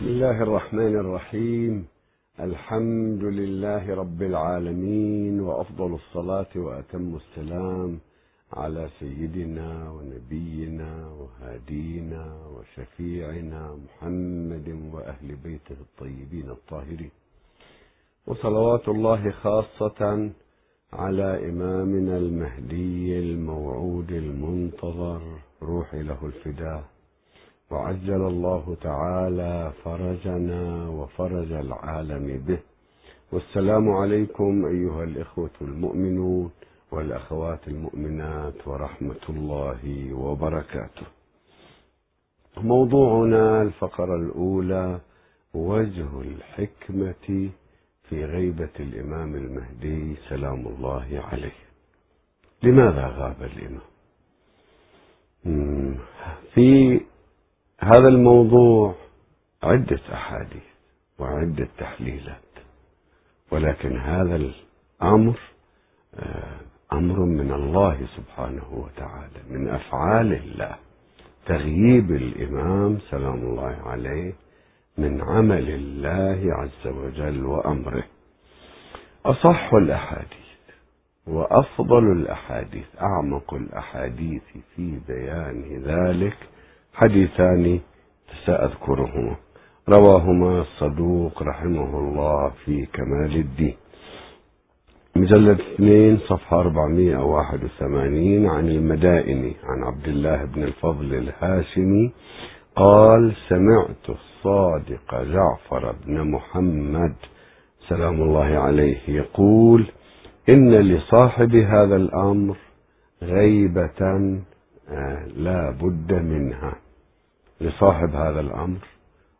بسم الله الرحمن الرحيم. الحمد لله رب العالمين وأفضل الصلاة وأتم السلام على سيدنا ونبينا وهادينا وشفيعنا محمد وأهل بيته الطيبين الطاهرين. وصلوات الله خاصة على إمامنا المهدي الموعود المنتظر روحي له الفداء. وعجل الله تعالى فرجنا وفرج العالم به. والسلام عليكم أيها الإخوة المؤمنون والأخوات المؤمنات ورحمة الله وبركاته. موضوعنا الفقرة الأولى وجه الحكمة في غيبة الإمام المهدي سلام الله عليه. لماذا غاب الإمام؟ في هذا الموضوع عدة أحاديث وعدة تحليلات ولكن هذا الأمر أمر من الله سبحانه وتعالى من أفعال الله. تغييب الإمام سلام الله عليه من عمل الله عز وجل وأمره. أصح الأحاديث وأفضل الأحاديث أعمق الأحاديث في بيان ذلك حديثان سأذكرهما رواهما الصدوق رحمه الله في كمال الدين. مجلد اثنين صفحة 481 عن المدائن عن عبد الله بن الفضل الهاشمي قال سمعت الصادق جعفر بن محمد. سلام الله عليه يقول إن لصاحب هذا الأمر غيبة لا بد منها لصاحب هذا الأمر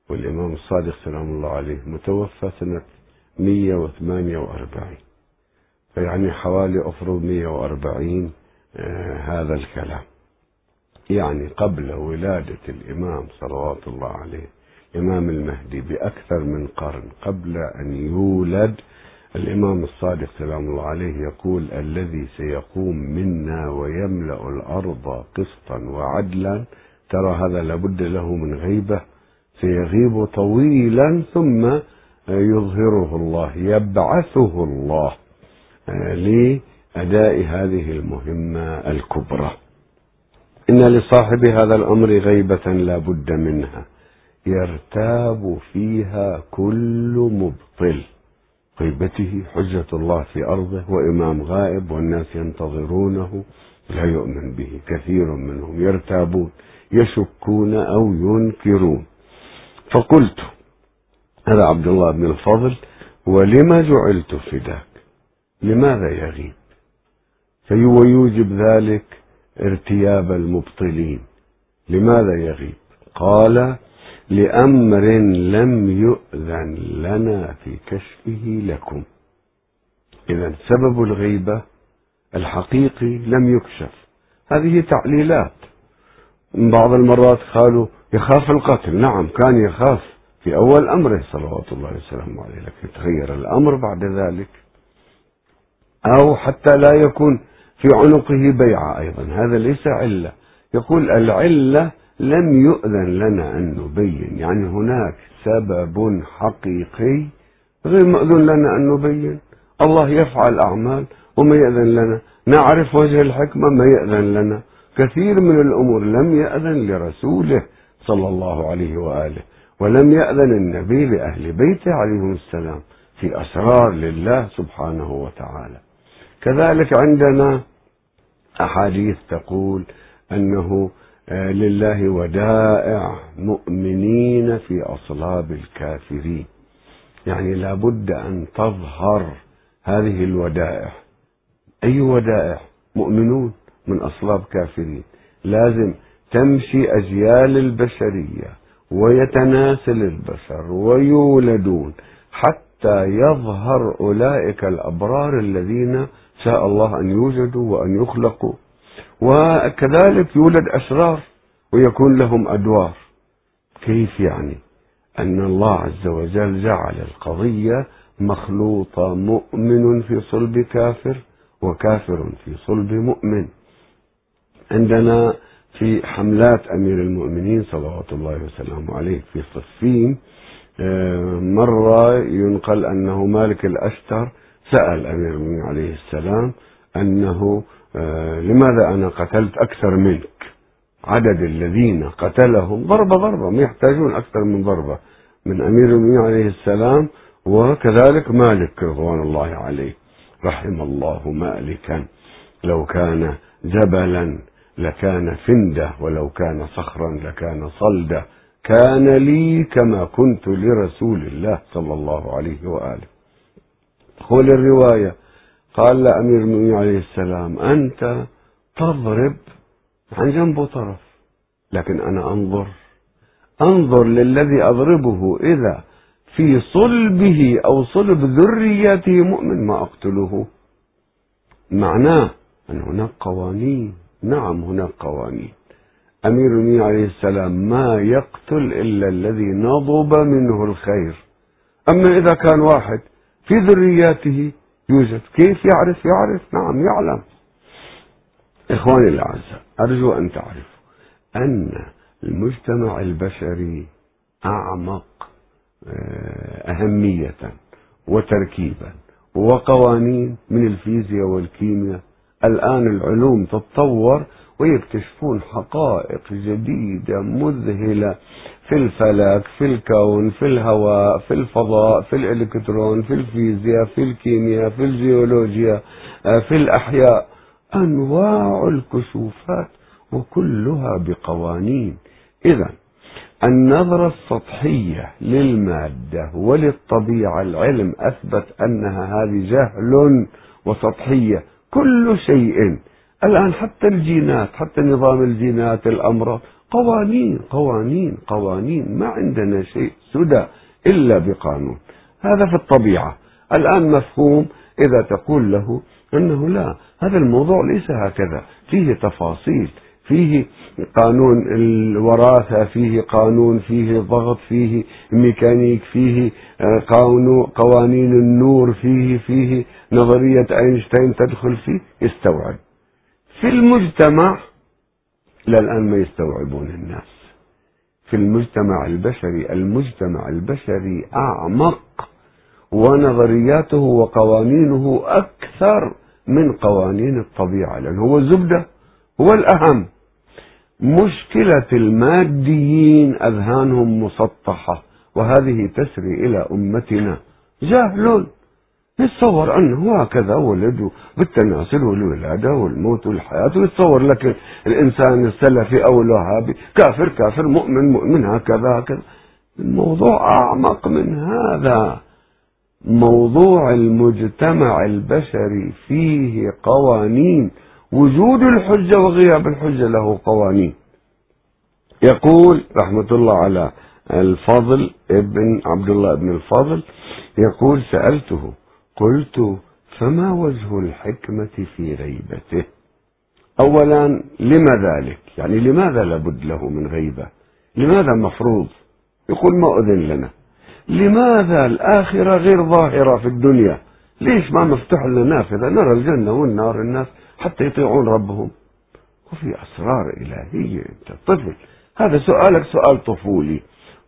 والإمام الصادق سلام الله عليه متوفى سنة 148 فيعني حوالي أفرض 140 هذا الكلام. يعني قبل ولادة الإمام صلوات الله عليه الإمام المهدي بأكثر من قرن قبل أن يولد الإمام الصادق سلام الله عليه يقول الذي سيقوم منا ويملأ الأرض قسطا وعدلا ترى هذا لابد له من غيبة. سيغيب طويلا ثم يظهره الله يبعثه الله لأداء هذه المهمة الكبرى. إن لصاحب هذا الأمر غيبة لا بد منها. يرتاب فيها كل مبطل. غيبته حجة الله في أرضه وإمام غائب والناس ينتظرونه لا يؤمن به كثير منهم يرتابون يشكون أو ينكرون. فقلت هذا عبد الله بن الفضل ولما جعلت فداك لماذا يغيب؟ ويوجب ذلك ارتياب المبطلين. لماذا يغيب؟ قال لأمر لم يؤذن لنا في كشفه لكم. إذا سبب الغيبة الحقيقي لم يكشف. هذه تعليلات. بعض المرات قالوا يخاف القتل. نعم كان يخاف في أول أمره صلوات الله وسلامه عليه لكن تغير الأمر بعد ذلك. أو حتى لا يكون في عنقه بيعة أيضا. هذا ليس علة. يقول العلة لم يؤذن لنا أن نبين. يعني هناك سبب حقيقي غير مأذون لنا أن نبين. الله يفعل أعمال وما يأذن لنا. نعرف وجه الحكمة ما يأذن لنا. كثير من الأمور لم يأذن لرسوله صلى الله عليه وآله ولم يأذن النبي لأهل بيته عليهم السلام في أسرار لله سبحانه وتعالى. كذلك عندنا أحاديث تقول أنه لله ودائع مؤمنين في أصلاب الكافرين. يعني لابد أن تظهر هذه الودائع. أي ودائع؟ مؤمنون من أصلاب كافرين. لازم تمشي أجيال البشرية ويتناسل البشر ويولدون حتى يظهر أولئك الأبرار الذين شاء الله أن يوجدوا وأن يخلقوا. وكذلك يولد أشرار ويكون لهم أدوار. كيف يعني؟ أن الله عز وجل جعل القضية مخلوطة مؤمن في صلب كافر وكافر في صلب مؤمن. عندنا في حملات أمير المؤمنين صلوات الله وسلامه عليه في صفين آه، مرة ينقل أنه مالك الأشتر سأل أمير المؤمنين عليه السلام أنه لماذا أنا قتلت أكثر منك؟ عدد الذين قتلهم ضربة ضربة ما يحتاجون أكثر من ضربة من أمير المؤمنين عليه السلام وكذلك مالك رضوان الله عليه. رحم الله مالكا. لو كان جبلا لكان فندة ولو كان صخرا لكان صلدة كان لي كما كنت لرسول الله صلى الله عليه وآله. تقول الرواية قال لأمير المؤمنين عليه السلام أنت تضرب عن جنب طرف لكن أنا أنظر أنظر للذي أضربه إذا في صلبه أو صلب ذريته مؤمن ما أقتله. معناه أن هناك قوانين. نعم هناك قوانين. أمير المؤمنين عليه السلام ما يقتل إلا الذي نضب منه الخير. أما إذا كان واحد في ذرياته يوجد كيف يعرف؟ يعرف. نعم يعلم. إخواني الأعزاء أرجو أن تعرفوا أن المجتمع البشري أعمق آه، أهمية وتركيبا وقوانين من الفيزياء والكيمياء. الآن العلوم تتطور ويكتشفون حقائق جديدة مذهلة في الفلك في الكون في الهواء في الفضاء في الإلكترون في الفيزياء في الكيمياء في الجيولوجيا آه، في الأحياء. أنواع الكشوفات وكلها بقوانين. إذا النظرة السطحية للمادة وللطبيعة العلم أثبت أنها هذه جهل وسطحية. كل شيء الآن حتى الجينات حتى نظام الجينات الأمراض قوانين قوانين قوانين ما عندنا شيء سدى إلا بقانون. هذا في الطبيعة. الآن مفهوم إذا تقول له أنه لا هذا الموضوع ليس هكذا. فيه تفاصيل فيه قانون الوراثة فيه قانون فيه ضغط فيه ميكانيك فيه آه، قوانين النور فيه فيه نظرية أينشتاين تدخل فيه يستوعب. في المجتمع إلى الآن ما يستوعبون الناس. في المجتمع البشري المجتمع البشري أعمق ونظرياته وقوانينه أكثر من قوانين الطبيعة لأنه هو الزبدة هو الأهم. مشكلة الماديين أذهانهم مسطحة وهذه تسري إلى أمتنا. جهل يتصور أنه هكذا ولد بالتناسل والولادة والموت والحياة ويتصور لك الإنسان السلفي أو الوهابي كافر كافر مؤمن مؤمن هكذا هكذا. الموضوع أعمق من هذا. موضوع المجتمع البشري فيه قوانين. وجود الحجة وغياب الحجة له قوانين. يقول رحمة الله على الفضل ابن عبد الله بن الفضل يقول سألته قلت فما وجه الحكمة في غيبته؟ أولا لما ذلك؟ يعني لماذا لابد له من غيبة؟ لماذا مفروض؟ يقول ما أذن لنا. لماذا الآخرة غير ظاهرة في الدنيا؟ ليش ما مفتوح لنا نافذة؟ نرى الجنة والنار الناس حتى يطيعون ربهم. وفي أسرار إلهية أنت طفل. هذا سؤالك سؤال طفولي.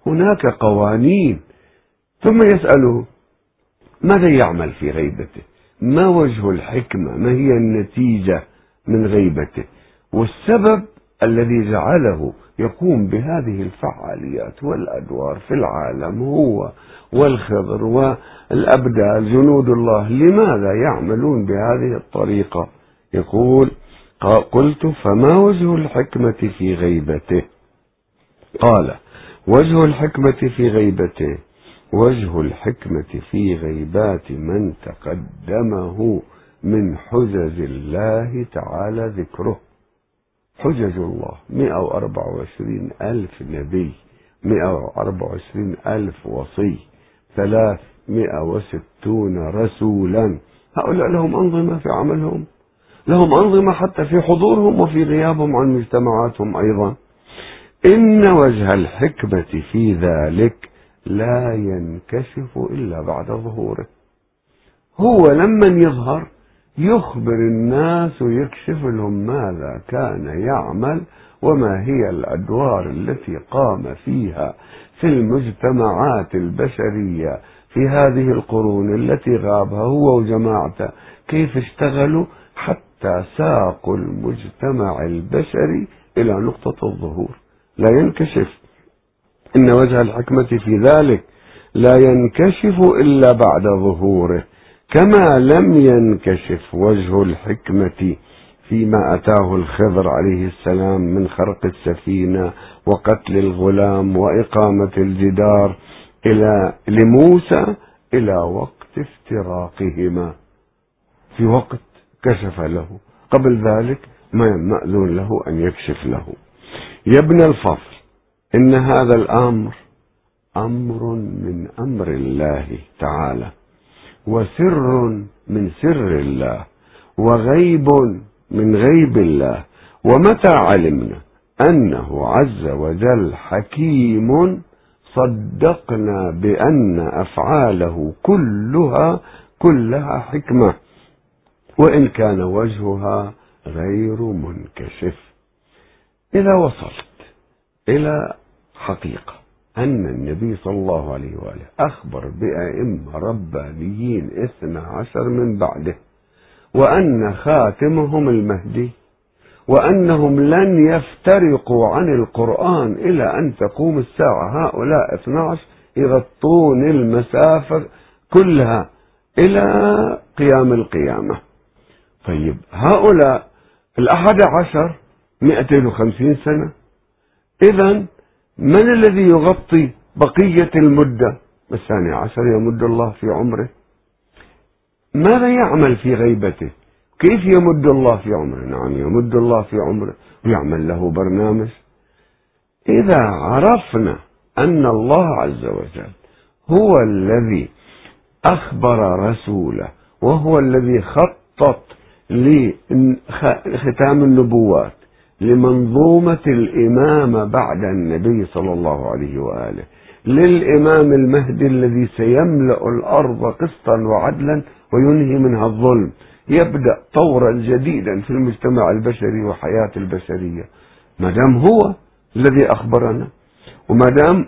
هناك قوانين. ثم يسأله ماذا يعمل في غيبته؟ ما وجه الحكمة؟ ما هي النتيجة من غيبته؟ والسبب الذي جعله يقوم بهذه الفعاليات والأدوار في العالم هو والخضر والأبدال. جنود الله لماذا يعملون بهذه الطريقة؟ يقول قلت فما وجه الحكمة في غيبته؟ قال وجه الحكمة في غيبته وجه الحكمة في غيبات من تقدمه من حجج الله تعالى ذكره. حجج الله 124 ألف نبي 124 ألف وصي 360 رسولا. هؤلاء لهم أنظمة في عملهم لهم أنظمة حتى في حضورهم وفي غيابهم عن مجتمعاتهم أيضا. إن وجه الحكمة في ذلك لا ينكشف إلا بعد ظهوره. هو لما يظهر يخبر الناس ويكشف لهم ماذا كان يعمل وما هي الأدوار التي قام فيها في المجتمعات البشرية في هذه القرون التي غابها هو وجماعته. كيف اشتغلوا؟ حتى ساقوا المجتمع البشري إلى نقطة الظهور. لا ينكشف. إن وجه الحكمة في ذلك لا ينكشف إلا بعد ظهوره كما لم ينكشف وجه الحكمة فيما أتاه الخضر عليه السلام من خرق السفينة وقتل الغلام وإقامة الجدار إلى لموسى إلى وقت افتراقهما. في وقت كشف له قبل ذلك ما مأذون له أن يكشف له. يا ابن الفضل إن هذا الأمر أمر من أمر الله تعالى وسر من سر الله وغيب من غيب الله ومتى علمنا أنه عز وجل حكيم صدقنا بأن أفعاله كلها كلها حكمة وإن كان وجهها غير منكشف. إذا وصلت إلى حقيقة أن النبي صلى الله عليه وآله أخبر بأئمة ربانيين اثنى عشر من بعده وأن خاتمهم المهدي وأنهم لن يفترقوا عن القرآن إلى أن تقوم الساعة. هؤلاء 12 يغطون المسافة كلها إلى قيام القيامة. طيب هؤلاء الأحد عشر 250 سنة إذا من الذي يغطي بقية المدة؟ الثاني عشر يمد الله في عمره. ماذا يعمل في غيبته؟ كيف يمد الله في عمره؟ نعم يمد الله في عمره ويعمل له برنامج. إذا عرفنا أن الله عز وجل هو الذي أخبر رسوله وهو الذي خطط لختام النبوات لمنظومة الإمامة بعد النبي صلى الله عليه وآله. للإمام المهدي الذي سيملأ الأرض قسطا وعدلا وينهي منها الظلم. يبدأ طورا جديدا في المجتمع البشري وحياة البشرية. ما دام هو الذي أخبرنا وما دام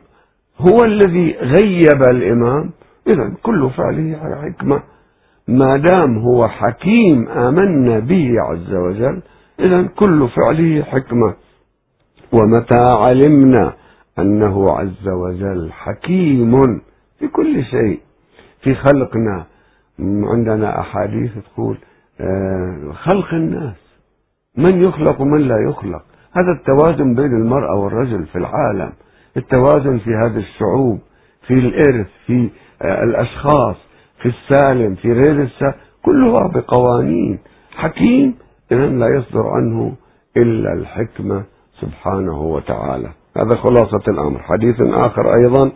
هو الذي غيب الإمام إذا كل فعله حكمة. ما دام هو حكيم آمنا به عز وجل إذا كل فعله حكمة. ومتى علمنا أنه عز وجل حكيم في كل شيء. في خلقنا. عندنا أحاديث تقول آه، خلق الناس. من يخلق ومن لا يخلق. هذا التوازن بين المرأة والرجل في العالم. التوازن في هذه الشعوب في الإرث في آه، الأشخاص في السالم في غير السالم كلها بقوانين. حكيم إذا لا يصدر عنه إلا الحكمة سبحانه وتعالى. هذا خلاصة الأمر. حديث آخر أيضا.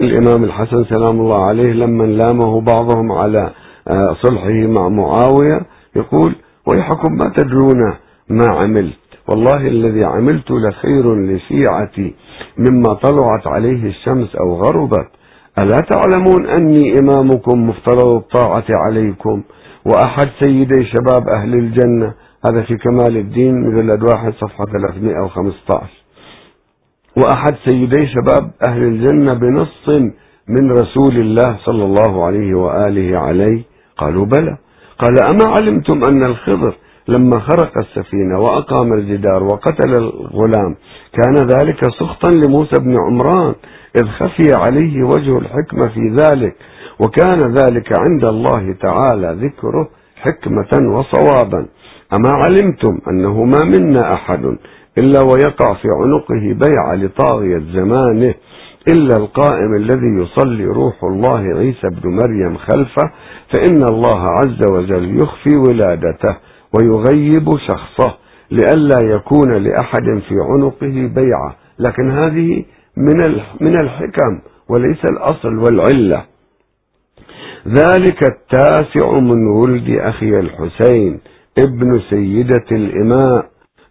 الإمام الحسن سلام الله عليه لما لامه بعضهم على آه، صلحه مع معاوية يقول ويحكم ما تدرون ما عملت. والله الذي عملت لخير لشيعتي مما طلعت عليه الشمس أو غربت. ألا تعلمون أني إمامكم مفترض الطاعة عليكم وأحد سيدي شباب أهل الجنة هذا في كمال الدين مجلد واحد صفحة 315 وأحد سيدي شباب أهل الجنة بنص من رسول الله صلى الله عليه وآله عليه. قالوا بلى. قال أما علمتم أن الخضر لما خرق السفينة وأقام الجدار وقتل الغلام كان ذلك سخطا لموسى بن عمران إذ خفي عليه وجه الحكمة في ذلك. وكان ذلك عند الله تعالى ذكره حكمة وصوابا. أما علمتم أنه ما منا أحد إلا ويقع في عنقه بيع لطاغية زمانه إلا القائم الذي يصلي روح الله عيسى بن مريم خلفه فإن الله عز وجل يخفي ولادته ويغيب شخصه لئلا يكون لأحد في عنقه بيعة. لكن هذه من الحكم وليس الأصل والعلة. ذلك التاسع من ولد أخي الحسين ابن سيدة الإماء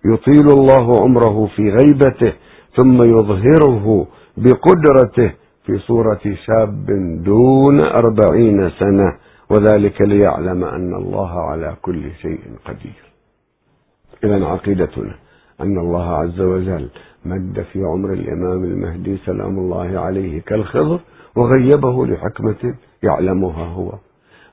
يطيل الله عمره في غيبته ثم يظهره بقدرته في صورة شاب دون أربعين سنة وذلك ليعلم أن الله على كل شيء قدير. إذا عقيدتنا أن الله عز وجل مد في عمر الإمام المهدي سلام الله عليه كالخضر وغيبه لحكمة يعلمها هو.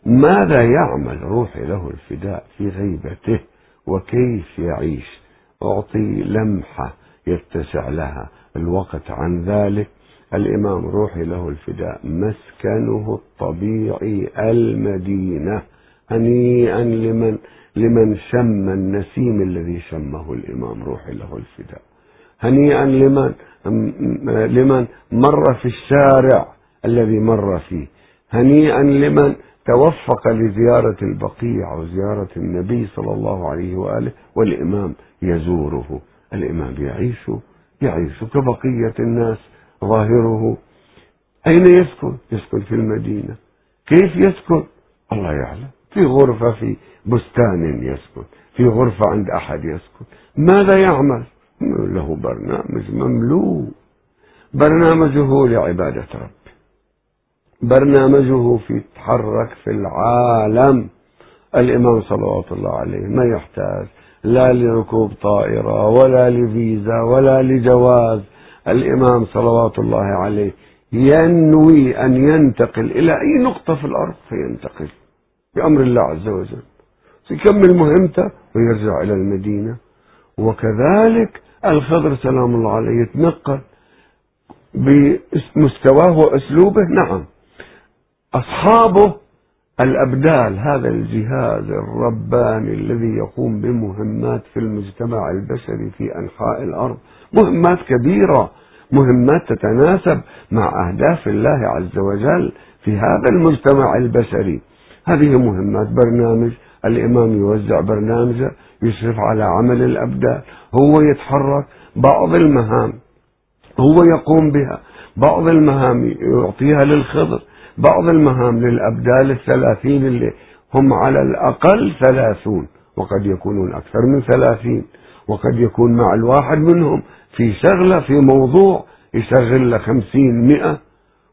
ماذا يعمل روحي له الفداء في غيبته؟ وكيف يعيش؟ أعطي لمحة يتسع لها الوقت عن ذلك. الإمام روحي له الفداء. مسكنه الطبيعي المدينة. هنيئا لمن لمن شم النسيم الذي شمه الإمام روحي له الفداء. هنيئا لمن لمن مر في الشارع الذي مر فيه. هنيئا لمن توفق لزيارة البقيع وزيارة النبي صلى الله عليه وآله والإمام يزوره. الإمام يعيش يعيش كبقية الناس ظاهره. أين يسكن؟ يسكن في المدينة. كيف يسكن؟ الله يعلم. في غرفة في بستان يسكن في غرفة عند أحد يسكن. ماذا يعمل؟ له برنامج مملوء. برنامجه لعبادة ربه. برنامجه في يتحرك في العالم. الإمام صلوات الله عليه ما يحتاج. لا لركوب طائرة ولا لفيزا ولا لجواز. الإمام صلوات الله عليه ينوي أن ينتقل إلى أي نقطة في الأرض فينتقل بأمر الله عز وجل. يكمل مهمته ويرجع إلى المدينة. وكذلك الخضر سلام الله عليه يتنقل بمستواه وأسلوبه. نعم أصحابه الأبدال هذا الجهاز الرباني الذي يقوم بمهمات في المجتمع البشري في أنحاء الأرض. مهمات كبيرة مهمات تتناسب مع أهداف الله عز وجل في هذا المجتمع البشري. هذه مهمات برنامج الإمام يوزع برنامجه يشرف على عمل الأبدال هو يتحرك بعض المهام هو يقوم بها بعض المهام يعطيها للخضر. بعض المهام للأبدال الثلاثين اللي هم على الأقل ثلاثون وقد يكونون أكثر من ثلاثين وقد يكون مع الواحد منهم في شغلة في موضوع يشغل له خمسين مئة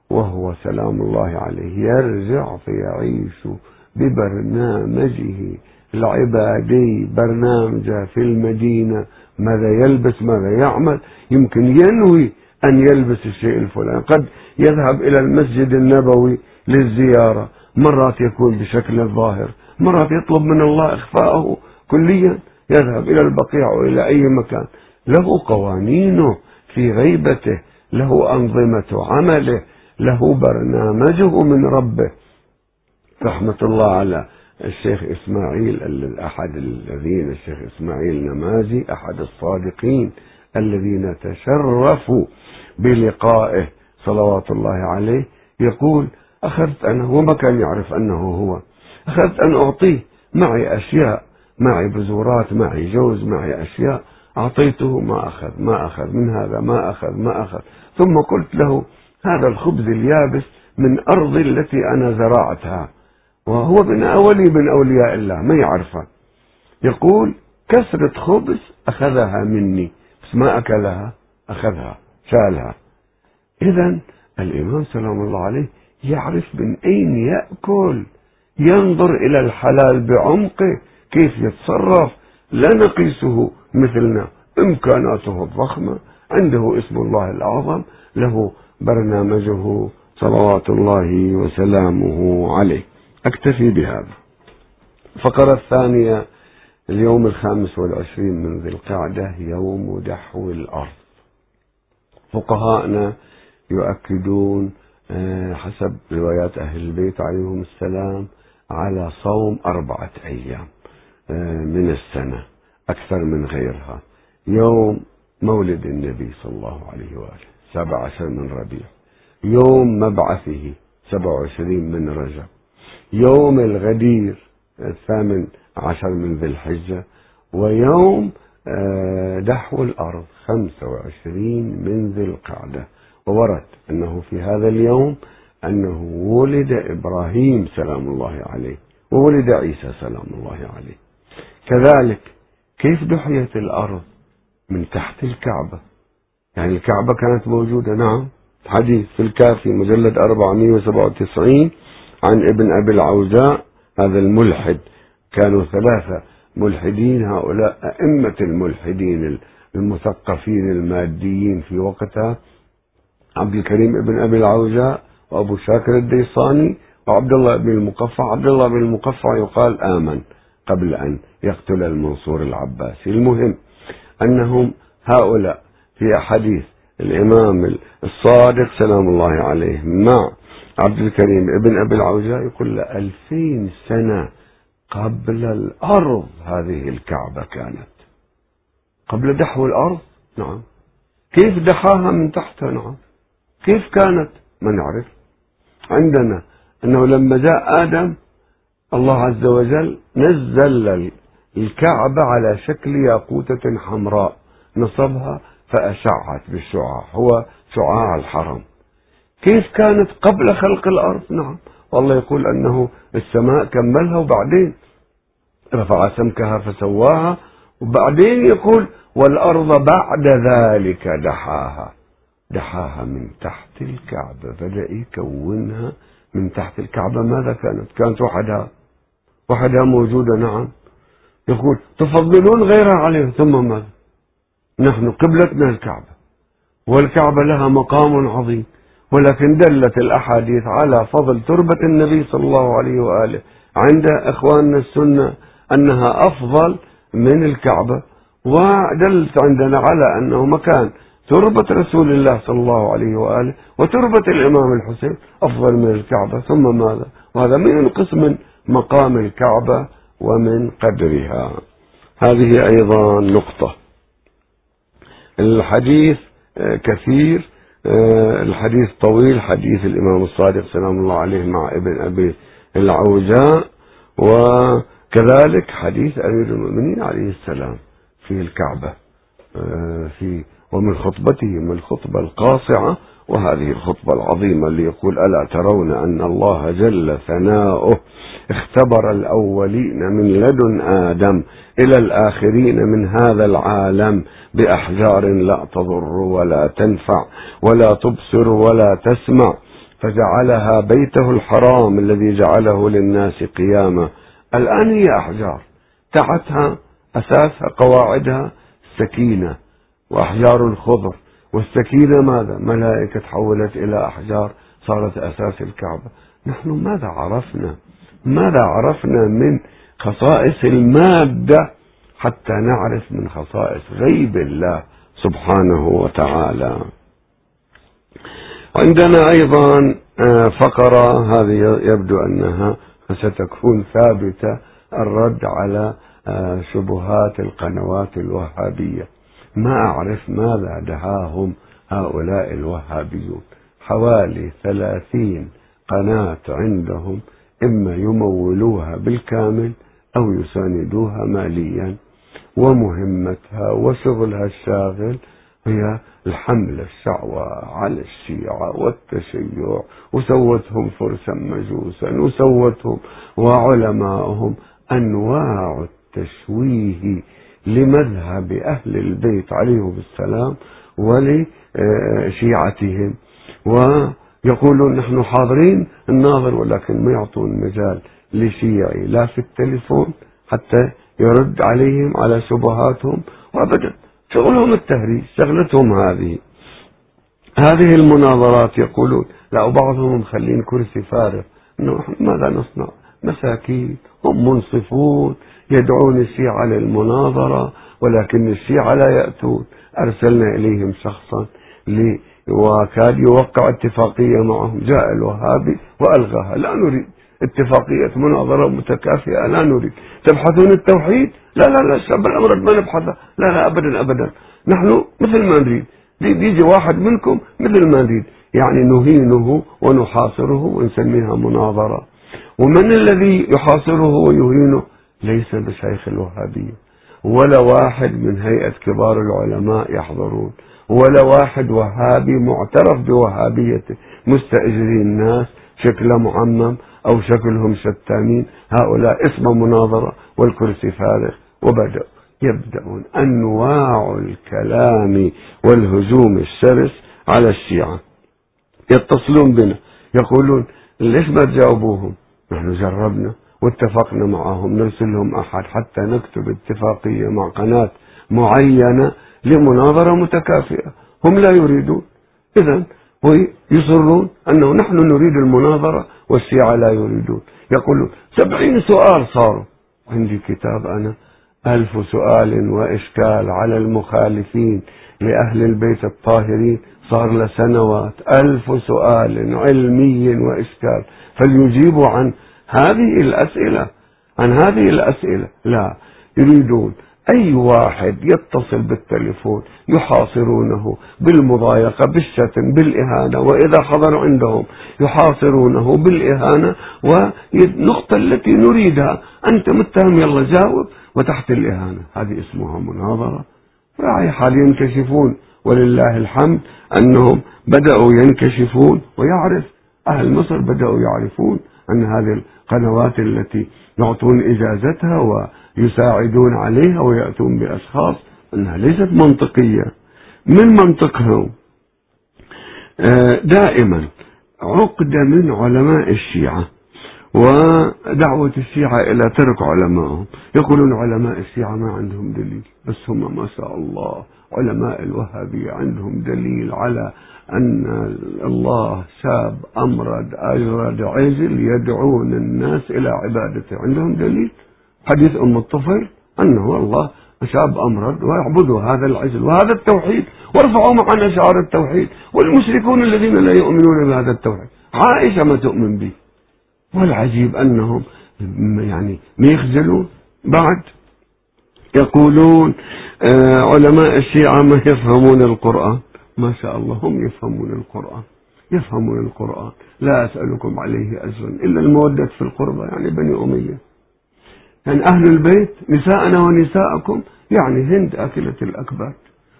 وهو سلام الله عليه يرجع فيعيش ببرنامجه العبادي برنامجه في المدينة ماذا يلبس ماذا يعمل يمكن ينوي أن يلبس الشيء الفلاني. قد يذهب إلى المسجد النبوي للزيارة. مرات يكون بشكل ظاهر مرات يطلب من الله إخفاءه كليا. يذهب إلى البقيع وإلى أي مكان. له قوانينه في غيبته له أنظمة عمله له برنامجه من ربه. رحمة الله على الشيخ إسماعيل أحد الذين الشيخ إسماعيل نمازي أحد الصادقين الذين تشرفوا بلقائه. صلوات الله عليه يقول أخذت أنا هو ما كان يعرف أنه هو. أخذت أن أعطيه معي أشياء معي بزورات معي جوز معي أشياء. أعطيته ما أخذ ما أخذ من هذا ما أخذ ما أخذ. ثم قلت له هذا الخبز اليابس من أرضي التي أنا زرعتها وهو من أولي من أولياء الله ما يعرفه. يقول كسرة خبز أخذها مني بس ما أكلها أخذها شالها. إذا الإمام سلام الله عليه يعرف من أين يأكل ينظر إلى الحلال بعمقه كيف يتصرف. لا نقيسه مثلنا إمكاناته الضخمة عنده اسم الله الأعظم له برنامجه صلوات الله وسلامه عليه. أكتفي بهذا. الفقرة الثانية اليوم الخامس والعشرين من ذي القعدة يوم دحو الأرض. فقهاءنا يؤكدون آه، حسب روايات أهل البيت عليهم السلام على صوم أربعة أيام آه، من السنة أكثر من غيرها. يوم مولد النبي صلى الله عليه وآله سبع عشر من ربيع. يوم مبعثه سبع وعشرين من رجب. يوم الغدير الثامن عشر من ذي الحجة. ويوم آه، دحو الأرض خمسة وعشرين من ذي القعدة. وورد أنه في هذا اليوم أنه ولد إبراهيم سلام الله عليه وولد عيسى سلام الله عليه. كذلك كيف دحيت الأرض من تحت الكعبة؟ يعني الكعبة كانت موجودة نعم حديث في الكافي مجلد 497 عن ابن أبي العوزاء هذا الملحد. كانوا ثلاثة ملحدين هؤلاء أئمة الملحدين المثقفين الماديين في وقتها. عبد الكريم بن أبي العوجاء وأبو شاكر الديصاني وعبد الله بن المقفع. عبد الله بن المقفع يقال آمن قبل أن يقتل المنصور العباسي. المهم أنهم هؤلاء في أحاديث الإمام الصادق سلام الله عليه مع عبد الكريم ابن أبي العوجاء يقول له ألفين سنة قبل الأرض هذه الكعبة كانت. قبل دحو الأرض؟ نعم. كيف دحاها من تحتها؟ نعم. كيف كانت؟ ما نعرف. عندنا أنه لما جاء آدم الله عز وجل نزل الكعبة على شكل ياقوتة حمراء نصبها فأشعت بالشعاع. هو شعاع الحرم. كيف كانت قبل خلق الأرض؟ نعم. والله يقول أنه السماء كملها وبعدين رفع سمكها فسواها وبعدين يقول والأرض بعد ذلك دحاها. دحاها من تحت الكعبة بدأ يكونها من تحت الكعبة. ماذا كانت؟ كانت وحدها. وحدها موجودة نعم. يقول تفضلون غيرها عليه ثم ماذا؟ نحن قبلتنا الكعبة والكعبة لها مقام عظيم ولكن دلت الأحاديث على فضل تربة النبي صلى الله عليه وآله عند إخواننا السنة أنها أفضل من الكعبة. ودلت عندنا على أنه مكان تربة رسول الله صلى الله عليه وآله وتربة الإمام الحسين أفضل من الكعبة ثم ماذا؟ وهذا من ينقص من مقام الكعبة ومن قدرها. هذه أيضا نقطة. الحديث آه، كثير آه، الحديث طويل حديث الإمام الصادق سلام الله عليه مع ابن أبي العوجاء وكذلك حديث أمير المؤمنين عليه السلام في الكعبة آه، في ومن خطبته من الخطبة القاصعة وهذه الخطبة العظيمة اللي يقول ألا ترون أن الله جل ثناؤه اختبر الأولين من لدن آدم إلى الآخرين من هذا العالم بأحجار لا تضر ولا تنفع ولا تبصر ولا تسمع فجعلها بيته الحرام الذي جعله للناس قياما. الآن هي أحجار تحتها أساسها قواعدها سكينة. وأحجار الخضر والسكينة ماذا؟ ملائكة تحولت إلى أحجار صارت أساس الكعبة. نحن ماذا عرفنا؟ ماذا عرفنا من خصائص المادة حتى نعرف من خصائص غيب الله سبحانه وتعالى؟ عندنا أيضا آه، فقرة هذه يبدو أنها ستكون ثابتة الرد على آه، شبهات القنوات الوهابية. ما أعرف ماذا دهاهم هؤلاء الوهابيون. حوالي ثلاثين قناة عندهم إما يمولوها بالكامل أو يساندوها ماليا. ومهمتها وشغلها الشاغل هي الحملة الشعوى على الشيعة والتشيع. وسوتهم فرسا مجوسا وسوتهم وعلماءهم أنواع التشويه لمذهب أهل البيت عليهم السلام ولشيعتهم. ويقولون نحن حاضرين الناظر ولكن ما يعطون مجال لشيعي لا في التليفون حتى يرد عليهم على شبهاتهم وأبدا. شغلهم التهريج شغلتهم هذه. هذه المناظرات يقولون لا وبعضهم مخلين كرسي فارغ. انه ماذا نصنع؟ مساكين هم منصفون. يدعون الشيعة للمناظرة ولكن الشيعة لا يأتون. أرسلنا إليهم شخصا وكاد يوقع اتفاقية معهم. جاء الوهابي وألغاها. لا نريد اتفاقية مناظرة متكافئة. لا نريد. تبحثون التوحيد؟ لا لا لا الشعب الأمر ما نبحثه لا لا أبدا أبدا. نحن مثل ما نريد. بيجي واحد منكم مثل ما نريد. يعني نهينه ونحاصره ونسميها مناظرة. ومن الذي يحاصره ويهينه؟ ليس بشيخ الوهابية ولا واحد من هيئة كبار العلماء يحضرون. ولا واحد وهابي معترف بوهابيته. مستأجرين الناس شكله معمم أو شكلهم شتانين هؤلاء اسم مناظرة والكرسي فارغ. وبدأوا يبدأون أنواع الكلام والهجوم الشرس على الشيعة. يتصلون بنا. يقولون ليش ما تجاوبوهم؟ نحن جربنا. واتفقنا معهم نرسل لهم أحد حتى نكتب اتفاقية مع قناة معينة لمناظرة متكافئة. هم لا يريدون. إذا ويصرون أنه نحن نريد المناظرة والشيعة لا يريدون. يقولون سبعين سؤال صاروا. عندي كتاب أنا ألف سؤال وإشكال على المخالفين لأهل البيت الطاهرين. صار له سنوات. ألف سؤال علمي وإشكال. فليجيبوا عن هذه الأسئلة. عن هذه الأسئلة لا يريدون أي واحد يتصل بالتليفون يحاصرونه بالمضايقة بالشتم بالإهانة وإذا حضر عندهم يحاصرونه بالإهانة. والنقطة التي نريدها أنت متهم يلا جاوب. وتحت الإهانة. هذه اسمها مناظرة. راعي حال ينكشفون. ولله الحمد أنهم بدأوا ينكشفون. ويعرف أهل مصر بدأوا يعرفون أن هذه القنوات التي يعطون إجازتها ويساعدون عليها ويأتون بأشخاص أنها ليست منطقية. من منطقهم؟ آه، دائما عقدة من علماء الشيعة ودعوة الشيعة إلى ترك علمائهم. يقولون علماء الشيعة ما عندهم دليل بس هم ما شاء الله علماء الوهابية عندهم دليل على أن الله شاب أمرد أجرد عجل يدعون الناس إلى عبادته. عندهم دليل؟ حديث أم الطفيل أنه الله شاب أمرد ويعبدوا هذا العجل وهذا التوحيد وارفعوا معنا شعار التوحيد والمشركون الذين لا يؤمنون بهذا التوحيد. عائشة ما تؤمن به؟ والعجيب أنهم يعني ما يخجلون بعد. يقولون علماء الشيعة ما يفهمون القرآن. ما شاء الله هم يفهمون القرآن. يفهمون القرآن. لا أسألكم عليه أجرا. إلا المودة في القربى يعني بني أمية. يعني أهل البيت نساءنا ونساءكم يعني هند أكلة الأكباد.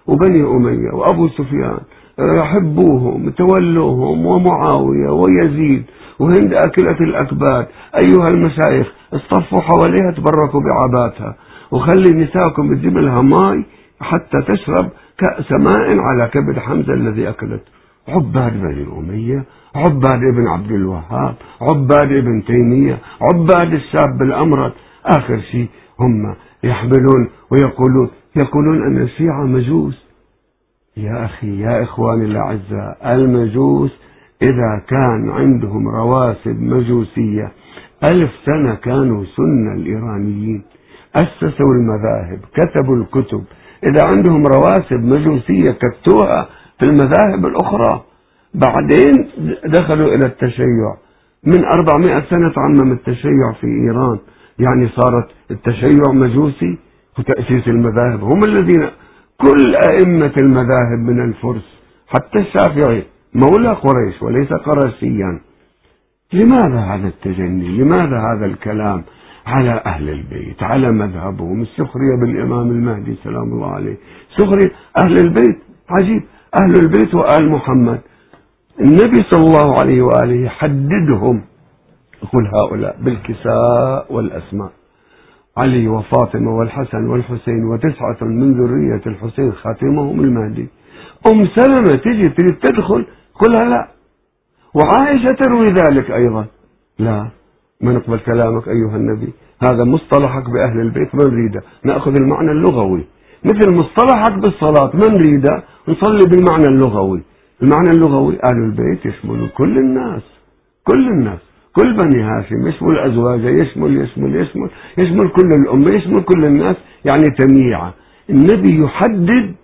وبني أمية وأبو سفيان يحبوهم تولوهم ومعاوية ويزيد وهند أكلة الأكباد. أيها المشايخ اصطفوا حواليها تبركوا بعباتها وخلي نساءكم تجيب لها ماء حتى تشرب كأس ماء على كبد حمزة الذي أكلته عباد بني أمية عباد ابن عبد الوهاب عباد ابن تيمية عباد الشاب الأمرد آخر شيء هم يحملون ويقولون يقولون أن الشيعة مجوس. يا أخي يا إخواني الأعزاء المجوس إذا كان عندهم رواسب مجوسية ألف سنة كانوا سنة الإيرانيين. أسسوا المذاهب كتبوا الكتب. إذا عندهم رواسب مجوسية كتوها في المذاهب الأخرى. بعدين دخلوا إلى التشيع. من 400 سنة تعمم التشيع في إيران. يعني صارت التشيع مجوسي وتأسيس المذاهب. هم الذين كل أئمة المذاهب من الفرس حتى الشافعي مولى قريش وليس قرشيا. لماذا هذا التجني؟ لماذا هذا الكلام؟ على أهل البيت على مذهبهم. السخرية بالإمام المهدي سلام الله عليه. سخرية أهل البيت عجيب. أهل البيت وآل محمد. النبي صلى الله عليه وآله حددهم يقول هؤلاء بالكساء والأسماء. علي وفاطمة والحسن والحسين وتسعة من ذرية الحسين خاتمهم المهدي. أم سلمة تجي تريد تدخل قلها لا. وعائشة تروي ذلك أيضا. لا. ما نقبل كلامك أيها النبي؟ هذا مصطلحك بأهل البيت ما نريده نأخذ المعنى اللغوي. مثل مصطلحك بالصلاة ما نريده نصلي بالمعنى اللغوي. المعنى اللغوي أهل البيت يشمل كل الناس. كل الناس. كل بني هاشم يشمل أزواجه يشمل يشمل يشمل يشمل كل الأمة يشمل كل الناس. يعني تمييعة النبي يحدد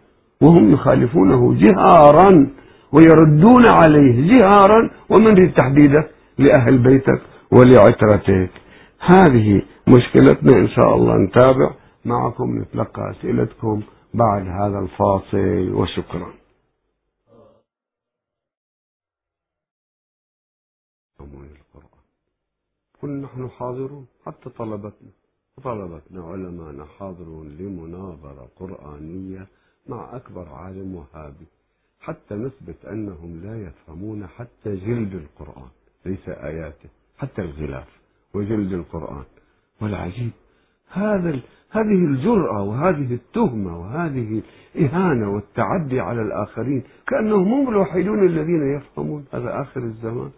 وهم يخالفونه جهارا ويردون عليه جهارا. ومن يريد تحديده؟ لأهل بيتك. ولعترتك. هذه مشكلتنا إن شاء الله نتابع. معكم نتلقى أسئلتكم بعد هذا الفاصل وشكرا. كل نحن حاضرون. حتى طلبتنا. طلبتنا علماءنا حاضرون لمناظرة قرآنية مع أكبر عالم وهابي. حتى نثبت أنهم لا يفهمون حتى جلد القرآن. ليس آياته. حتى الغلاف وجلد القرآن. والعجيب هذا هذه الجرأة وهذه التهمة وهذه الإهانة والتعدي على الآخرين كأنهم هم الوحيدون الذين يفهمون هذا آخر الزمان.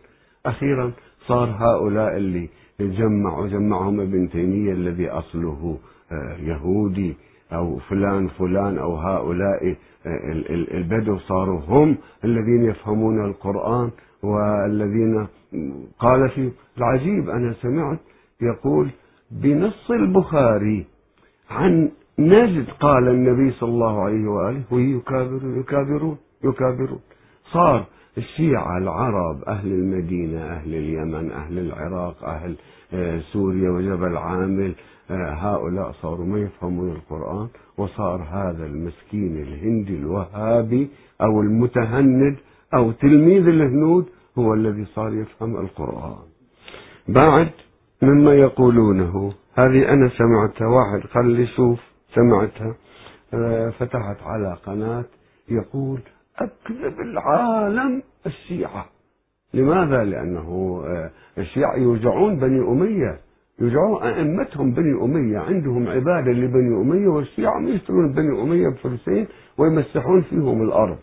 أخيرا صار هؤلاء اللي جمعوا جمعهم ابن تيمية الذي أصله آه، يهودي أو فلان فلان أو هؤلاء البدو صاروا هم الذين يفهمون القرآن. والذين قال في العجيب أنا سمعت يقول بنص البخاري عن نجد قال النبي صلى الله عليه وآله ويكابرون يكابرون يكابرون. صار الشيعة العرب أهل المدينة أهل اليمن أهل العراق أهل آه، سوريا وجبل عامل آه، هؤلاء صاروا ما يفهمون القرآن وصار هذا المسكين الهندي الوهابي أو المتهند أو تلميذ الهنود هو الذي صار يفهم القرآن. بعد مما يقولونه هذه أنا سمعتها واحد قال لي شوف سمعتها آه، فتحت على قناة يقول أكذب العالم الشيعة. لماذا؟ لأنه آه، الشيعة يوجعون بني أمية يوجعون أئمتهم بني أمية عندهم عبادة لبني أمية والشيعة يشترون بني أمية بفلسطين ويمسحون فيهم الأرض.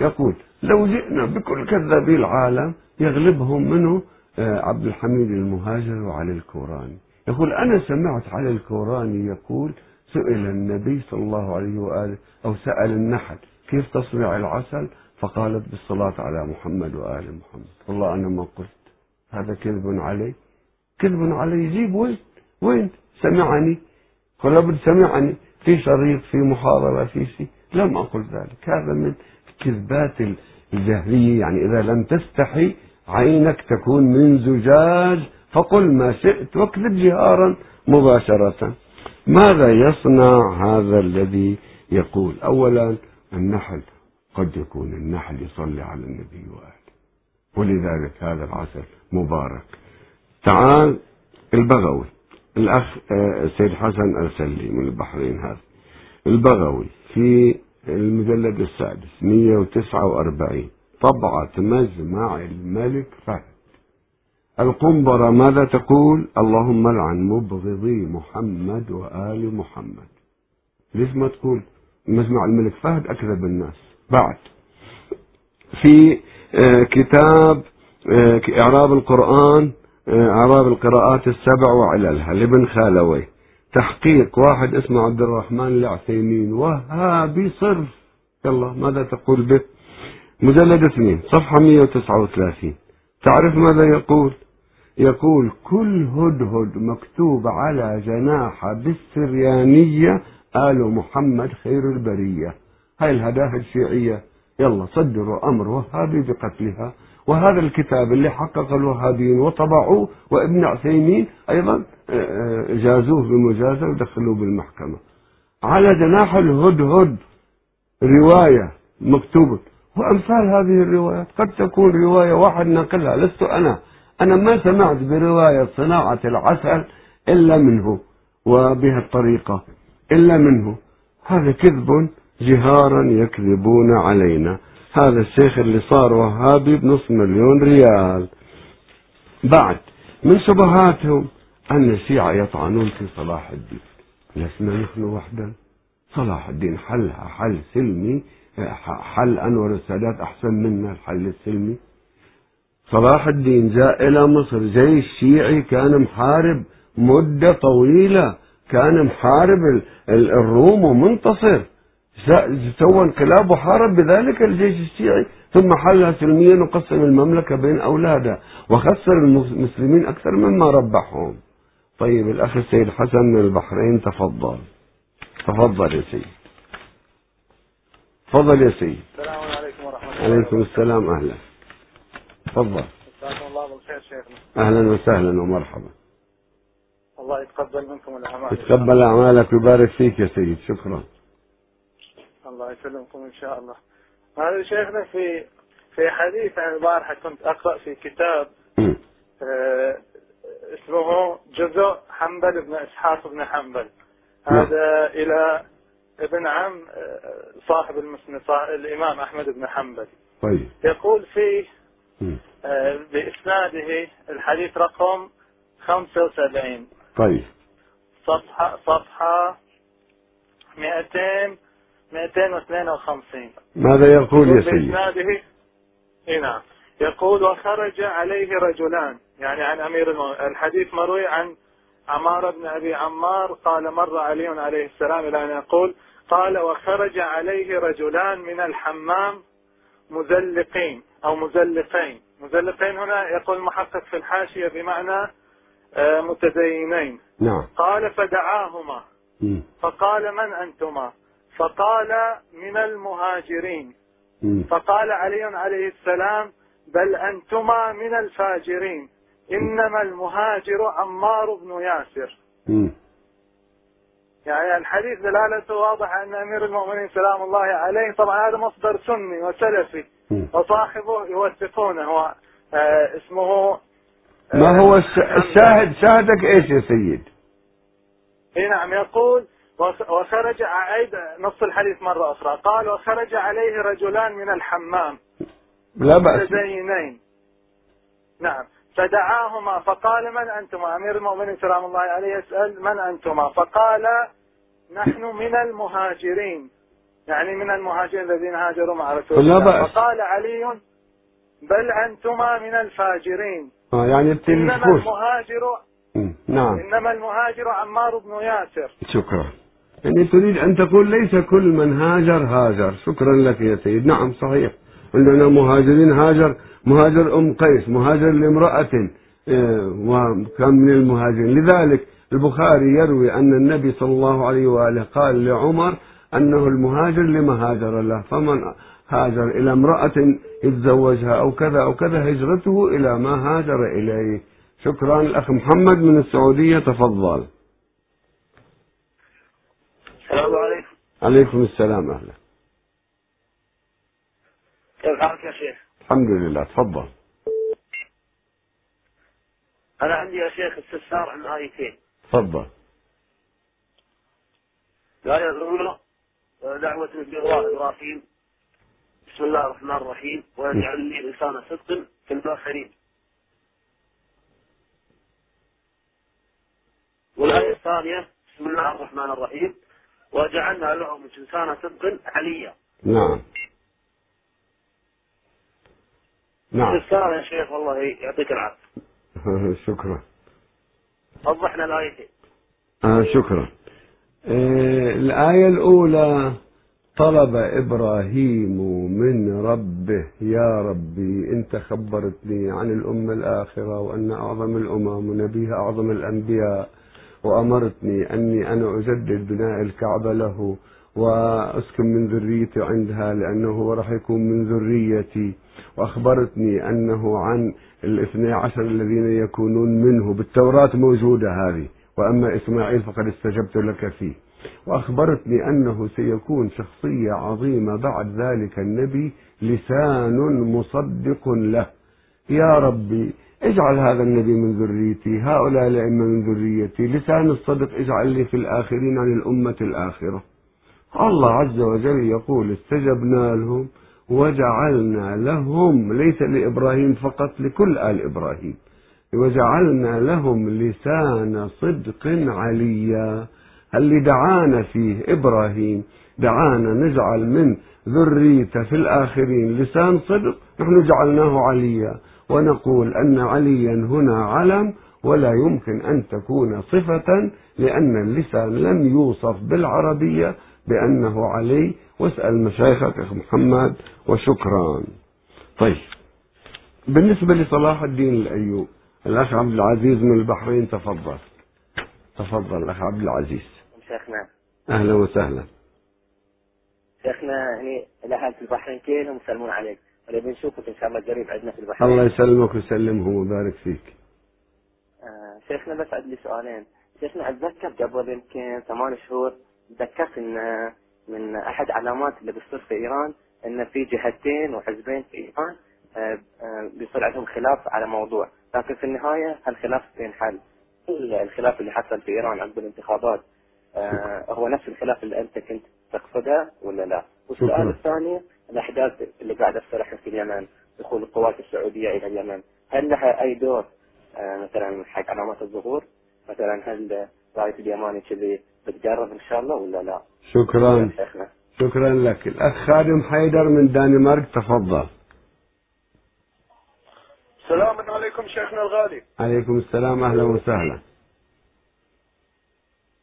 يقول لو جئنا بكل كذابي العالم يغلبهم منه آه، عبد الحميد المهاجر وعلي الكوراني. يقول أنا سمعت علي الكوراني يقول سئل النبي صلى الله عليه وآله أو سأل النحل كيف تصنع العسل؟ فقالت بالصلاة على محمد وآل محمد. والله أنا ما قلت. هذا كذب علي. كذب علي يجيب وين وين؟ سمعني. قال سمعني. في شريط في محاضرة في شيء. لم أقل ذلك. هذا من كذبات الجهلية. يعني إذا لم تستحي عينك تكون من زجاج فقل ما شئت واكذب جهارا مباشرة. ماذا يصنع هذا الذي يقول؟ أولا النحل قد يكون النحل يصلي على النبي وآله. ولذلك هذا العسل مبارك. تعال البغوي. الأخ آه، سيد حسن أرسل لي من البحرين هذا. البغوي في المجلد السادس 149 طبعة مجمع الملك فهد. القنبرة ماذا تقول؟ اللهم لعن مبغضي محمد وآل محمد. ليش ما تقول؟ مجمع الملك فهد أكذب الناس. بعد. في آه، كتاب آه، إعراب القرآن آه، إعراب القراءات السبع وعللها لابن خالوي. تحقيق واحد اسمه عبد الرحمن العثيمين وهابي صرف. يلا ماذا تقول به؟ مجلد اثنين صفحة 139 تعرف ماذا يقول؟ يقول كل هدهد مكتوب على جناح بالسريانية آل محمد خير البرية. هاي الهداهد الشيعية. يلا صدروا أمر وهابي بقتلها. وهذا الكتاب اللي حقق الوهابيين وطبعوه وابن عثيمين أيضا آه، آه، جازوه بمجازة ودخلوه بالمحكمة. على جناح الهدهد رواية مكتوبة. وأمثال هذه الروايات قد تكون رواية واحد نقلها لست أنا. أنا ما سمعت برواية صناعة العسل إلا منه وبها الطريقة إلا منه. هذا كذب جهارا يكذبون علينا. هذا الشيخ اللي صار وهابي بنص مليون ريال. بعد من شبهاتهم أن الشيعة يطعنون في صلاح الدين. لسنا نحن وحدا صلاح الدين حلها حل سلمي حل أنور السادات أحسن منا الحل السلمي. صلاح الدين جاء إلى مصر. جيش شيعي كان محارب مدة طويلة كان محارب الروم ومنتصر. سوى انقلاب وحارب بذلك الجيش الشيعي ثم حلها سلميا وقسم المملكة بين أولاده وخسر المسلمين أكثر مما ربحهم. طيب الأخ السيد حسن من البحرين تفضل. تفضل يا سيد. تفضل يا سيد. السلام عليكم ورحمة الله. عليكم السلام أهلا. تفضل. الله بالخير شيخنا. أهلا وسهلا ومرحبا. الله يتقبل منكم الأعمال. يتقبل أعمالك ويبارك فيك يا سيد. شكرا. الله يسلمكم إن شاء الله. هذا شيخنا في في حديث عن البارحة كنت أقرأ في كتاب آه اسمه جزء حنبل بن إسحاق بن حنبل. هذا إلى ابن عم آه، صاحب المسند الإمام أحمد بن حنبل. طيب. يقول فيه آه، بإسناده الحديث رقم 75 طيب. صفحة صفحة 200 252 ماذا يقول يا سيدي؟ بإسناده اي نعم. يقول وخرج عليه رجلان. يعني عن أمير المؤمنين. الحديث مروي عن عمار بن أبي عمار قال مر علي عليه السلام إلى أن يقول قال وخرج عليه رجلان من الحمام مزلقين أو مزلقين. مزلقين هنا يقول المحقق في الحاشية بمعنى آه، متدينين. نعم. قال فدعاهما. فقال من أنتما؟ فقال من المهاجرين. فقال علي عليه السلام بل أنتما من الفاجرين إنما المهاجر عمار بن ياسر. يعني الحديث دلالته واضحة أن أمير المؤمنين سلام الله عليه طبعا هذا مصدر سني وسلفي. وصاحبه يوثقونه هو آه اسمه آه، ما هو الش- الشاهد شاهدك إيش يا سيد اي نعم يقول وخرج أعيد نص الحديث مرة أخرى. قال وخرج عليه رجلان من الحمام. لا بأس. متدينين. نعم. فدعاهما فقال من أنتما؟ أمير المؤمنين سلام الله عليه يسأل من أنتما؟ فقال نحن من المهاجرين. يعني من المهاجرين الذين هاجروا مع رسول الله. بأس. فقال علي بل أنتما من الفاجرين. آه يعني إنما المهاجر. نعم. إنما المهاجر عمار بن ياسر. شكرا. يعني تريد أن تقول ليس كل من هاجر هاجر. شكرا لك يا سيد. نعم صحيح. عندنا مهاجرين هاجر. مهاجر أم قيس مهاجر لامرأة آه، وكان من المهاجرين. لذلك البخاري يروي أن النبي صلى الله عليه وآله قال لعمر أنه المهاجر لما هاجر له. فمن هاجر إلى امرأة يتزوجها أو كذا أو كذا هجرته إلى ما هاجر إليه. شكرا. الأخ محمد من السعودية تفضل السلام عليكم السلام أهلا. كيف حالك يا شيخ؟ الحمد لله تفضل. أنا عندي يا شيخ استفسار عن آيتين. تفضل. الآية الأولى دعوة البر إبراهيم بسم الله الرحمن الرحيم. ويجعل لي لسان صدق في الآخرين. والآية الثانية بسم الله الرحمن الرحيم. وجعلنا لهم لسان صدق عليا. نعم. نعم. استفسار يا شيخ؟ والله يعطيك العافية. شكرا. وضحنا الآيتين آه شكرا. آه الآية الأولى طلب إبراهيم من ربه يا ربي أنت خبرتني عن الأمة الآخرة وأن أعظم الأمم ونبيها أعظم الأنبياء وأمرتني أني أنا أجدد بناء الكعبة له وأسكن من ذريتي عندها لأنه راح يكون من ذريتي. وأخبرتني أنه عن الاثني عشر الذين يكونون منه. بالتوراة موجودة هذه وأما إسماعيل فقد استجبت لك فيه. وأخبرتني أنه سيكون شخصية عظيمة بعد ذلك النبي لسان مصدق له. يا ربي اجعل هذا النبي من ذريتي هؤلاء الأئمة من ذريتي. لسان الصدق اجعل لي في الآخرين عن الأمة الآخرة. الله عز وجل يقول استجبنا لهم وجعلنا لهم ليس لإبراهيم فقط لكل آل إبراهيم. وجعلنا لهم لسان صدق عليا. اللي دعانا فيه إبراهيم دعانا نجعل من ذريته في الآخرين لسان صدق نحن جعلناه عليا. ونقول أن عليا هنا علم ولا يمكن أن تكون صفة لأن اللسان لم يوصف بالعربية بأنه علي. واسأل مشايخك أخ محمد وشكرا. طيب بالنسبة لصلاح الدين الأيوب الأخ عبد العزيز من البحرين تفضل. تفضل الأخ عبد العزيز. شيخنا. أهلا وسهلا. شيخنا هني الأهل في البحرين كلهم يسلمون عليك. ونبي نشوفك إن شاء الله قريب عندنا في البحرين. الله يسلمك ويسلمهم ويبارك فيك. آه، شيخنا بس عندي سؤالين. شيخنا أتذكر قبل يمكن ثمان شهور تذكرت إن من أحد علامات اللي بتصير في إيران إن في جهتين وحزبين في إيران آه، آه، بيصير عندهم خلاف على موضوع. لكن في النهاية هالخلاف بينحل ال- الخلاف اللي حصل في إيران عقب الانتخابات آه، هو نفس الخلاف اللي أنت كنت تقصده ولا لا؟ والسؤال. الثاني الأحداث اللي قاعدة تصير في اليمن دخول القوات السعودية إلى اليمن هل لها أي دور؟ آه، مثلا حق علامات الظهور؟ مثلا هل راية اليماني كذي بتقرب إن شاء الله ولا لا؟ شكرا. شيخنا. شكرا لك. الأخ خادم حيدر من دنمارك تفضل. سلام عليكم شيخنا الغالي. عليكم السلام أهلا وسهلا.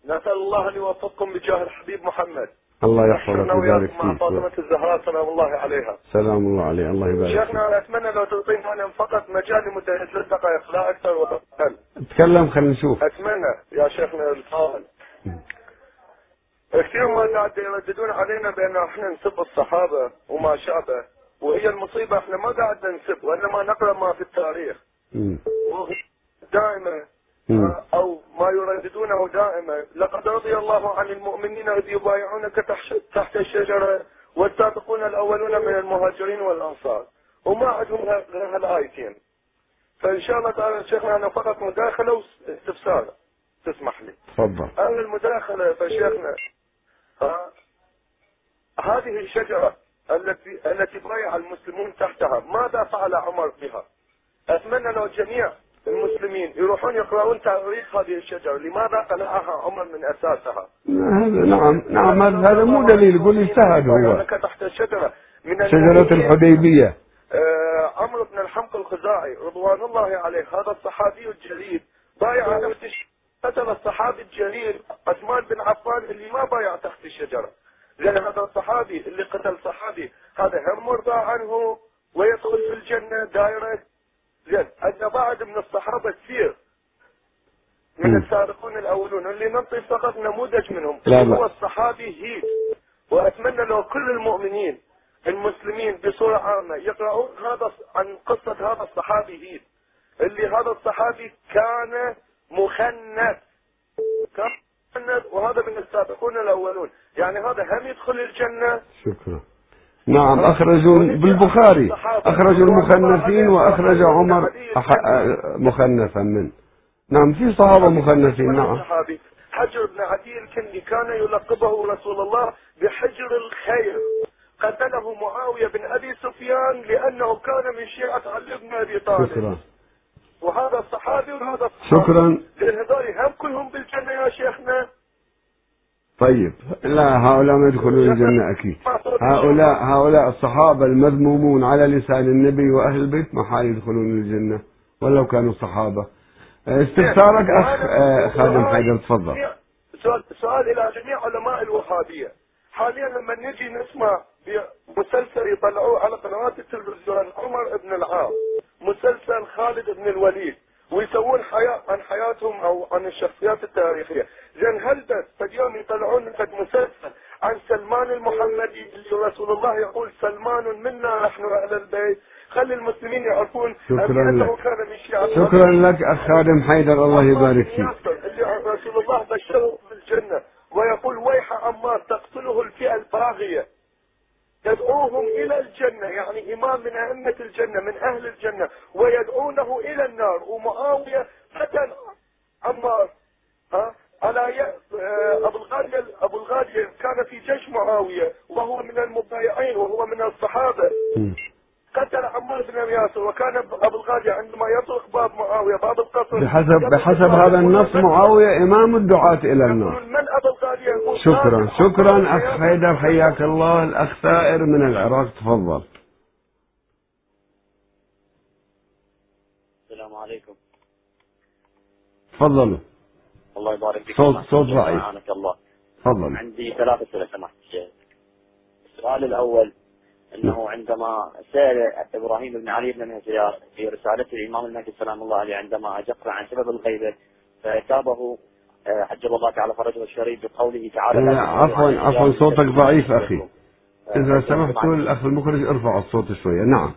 نسأل الله أن يوفقكم بجاه الحبيب محمد. الله يحفظك ويبارك وياكم مع فيك فاطمة الزهراء سلام الله عليها. سلام الله عليه. الله يبارك فيك. شيخنا أنا أتمنى لو تعطينا أنا فقط مجال لمدة ثلاث دقائق لا أكثر ولا أقل. تكلم خلينا نشوف. أتمنى يا شيخنا الفاضل. كثير ما قاعد يرددون علينا بأن إحنا نسب الصحابة وما شابه وهي المصيبة إحنا ما قاعد نسب وإنما نقرأ ما في التاريخ. دائما. أو ما يرددونه دائما. لقد رضي الله عن المؤمنين إذ يبايعونك تحت الشجرة والسابقون الأولون من المهاجرين والأنصار. وما عندهم غير هالآيتين. فإن شاء الله تعالى شيخنا أنا فقط مداخلة واستفسار تسمح لي. تفضل. أهل المداخلة فشيخنا هذه الشجرة التي التي بايع المسلمون تحتها ماذا فعل عمر بها؟ أتمنى لو جميع المسلمين يروحون يقرؤون تاريخ هذه الشجرة. لماذا قلعها؟ عمر من أساسها؟ هذا نعم نعم هذا مو دليل يقول اجتهد هو. يبايعونك تحت الشجرة. من شجرة. الحديبية. آه، عمرو بن الحمق الخزاعي رضوان الله عليه هذا الصحابي الجليل. بايع الش- قتل الصحابي الجليل عثمان بن عفان اللي ما بايع تحت الشجرة. لأن هذا الصحابي اللي قتل صحابي هذا هم مرضى عنه ويدخل في الجنة دائرة زين عندنا بعد من الصحابة كثير. من. السابقون الأولون. اللي نعطي فقط نموذج منهم. لا هو. الصحابي هيد. وأتمنى لو كل المؤمنين المسلمين بصورة عامة يقرؤون هذا عن قصة هذا الصحابي هيد. اللي هذا الصحابي كان مخنث. كان مخنث. وهذا من السابقون الأولون. يعني هذا هم يدخل الجنة؟ شكرا. نعم أخرجوا بالبخاري. أخرجوا المخنثين وأخرج عمر مخنثا منه نعم في صحابة مخنثين نعم. حجر بن عدي الكندي كان يلقبه رسول الله بحجر الخير. قتله معاوية بن أبي سفيان لأنه كان من شيعة علي بن أبي طالب. شكرا. وهذا الصحابي وهذا الصحابي شكرا. لأن هم كلهم بالجنة يا شيخنا؟ طيب لا هؤلاء ما يدخلون الجنة أكيد. هؤلاء هؤلاء الصحابة المذمومون على لسان النبي وأهل البيت ما حال يدخلون الجنة ولو كانوا صحابة. استفسارك أخ آه، خادم حيدر تفضل. سؤال, سؤال إلى جميع علماء الوهابية. حاليا لما نجي نسمع مسلسل يطلعوه على قنوات التلفزيون عمر بن العاص مسلسل خالد بن الوليد. ويسوون حياة عن حياتهم أو عن الشخصيات التاريخية. زين هل بس فد يوم يطلعون فد مسلسل عن سلمان المحمدي اللي رسول الله يقول سلمان منا نحن أهل البيت؟ خلي المسلمين يعرفون شكراً لك. كان من شيعة. شكرا لك أخ خادم حيدر الله يبارك فيك. اللي رسول الله بشره بالجنة ويقول ويح عمار تقتله الفئة الباغية. يدعوهم إلى الجنة يعني إمام من أئمة الجنة من أهل الجنة ويدعونه إلى النار ومعاوية فتن عمار ها على. آه، أبو الغالية أبو الغالية كان في جيش معاوية وهو من المبايعين وهو من الصحابة. قتل عمار بن ياسر وكان أبو الغالية عندما يطرق باب معاوية باب القصر بحسب بحسب هذا النص معاوية إمام الدعاة إلى النار. من أبو الغالية يقول شكرا شكرا بن حيدر. حياك الله الأخ ثائر من العراق تفضل. السلام عليكم. تفضلوا. الله يبارك فيك. صوت- صوت ضعيف. الله. تفضل. عندي ثلاث أسئلة سمحت السؤال الأول أنه عندما سأل إبراهيم بن علي بن مهزيار في رسالته الإمام المهدي سلام الله عليه عندما اجقر عن سبب الغيبة فاجابه آه، عجل الله تعالى فرجه الشريف بقوله تعالى عفواً، عفواً، صوتك ضعيف أخي. آه، إذا سمحت. الأخ المخرج ارفع الصوت شوية. نعم.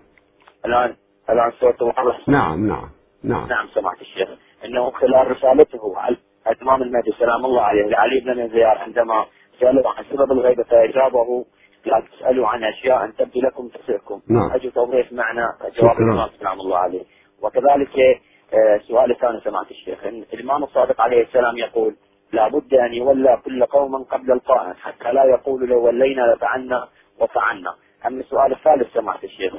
الان الآن صوته واضح؟ نعم نعم نعم. نعم سمعت الشيخ. إنه خلال رسالته على الإمام المهدي سلام الله عليه لعلي بن مزيار عندما سالوا عن سبب الغيبة فاجابه لا تسالوا عن أشياء أن تبدو لكم تسئكم نعم. أجل توضيح معنى جواب شكراً. الإمام سلام الله عليه. وكذلك آه، سؤال ثاني سمعت الشيخ. إن الإمام الصادق عليه السلام يقول لابد أن يولى كل قوم قبل القائم حتى لا يقول لو ولينا لفعلنا وفعلنا. أما السؤال الثالث سمعت الشيخ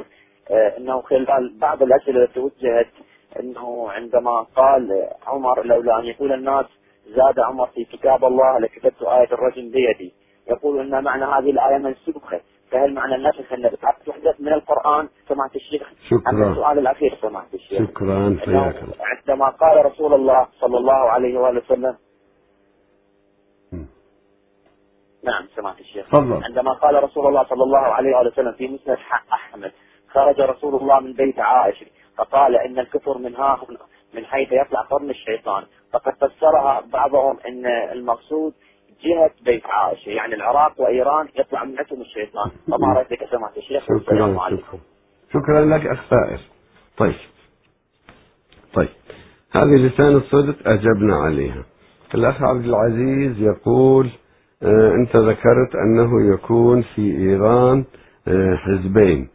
آه، إنه خلال بعض الأسئلة التي وجهت إنه عندما قال عمر لولا أن يقول الناس زاد عمر في كتاب الله لكتبت آية الرجم بيدي. يقول إن معنى هذه الآية منسوخة فهل معنى النسخ أن تحدث من القرآن سمعت الشيخ؟ شكراً. السؤال الأخير سمعت الشيخ. شكرا حياك الله. عندما قال رسول الله صلى الله عليه وآله وسلم نعم سمعت الشيخ. تفضل. عندما قال رسول الله صلى الله عليه وآله وسلم في مسند أحمد خرج رسول الله من بيت عائشة فقال إن الكفر من ها من حيث يطلع قرن الشيطان. فقد فسرها بعضهم أن المقصود جهة بيت عائشة يعني العراق وإيران يطلع من عندهم الشيطان. فما رأيك سمعت الشيخ. شكرا عليكم. شكرا لك أخ سائر. طيب. طيب. هذه لسان الصدق أجبنا عليها. الأخ عبد العزيز يقول آه أنت ذكرت أنه يكون في إيران آه حزبين.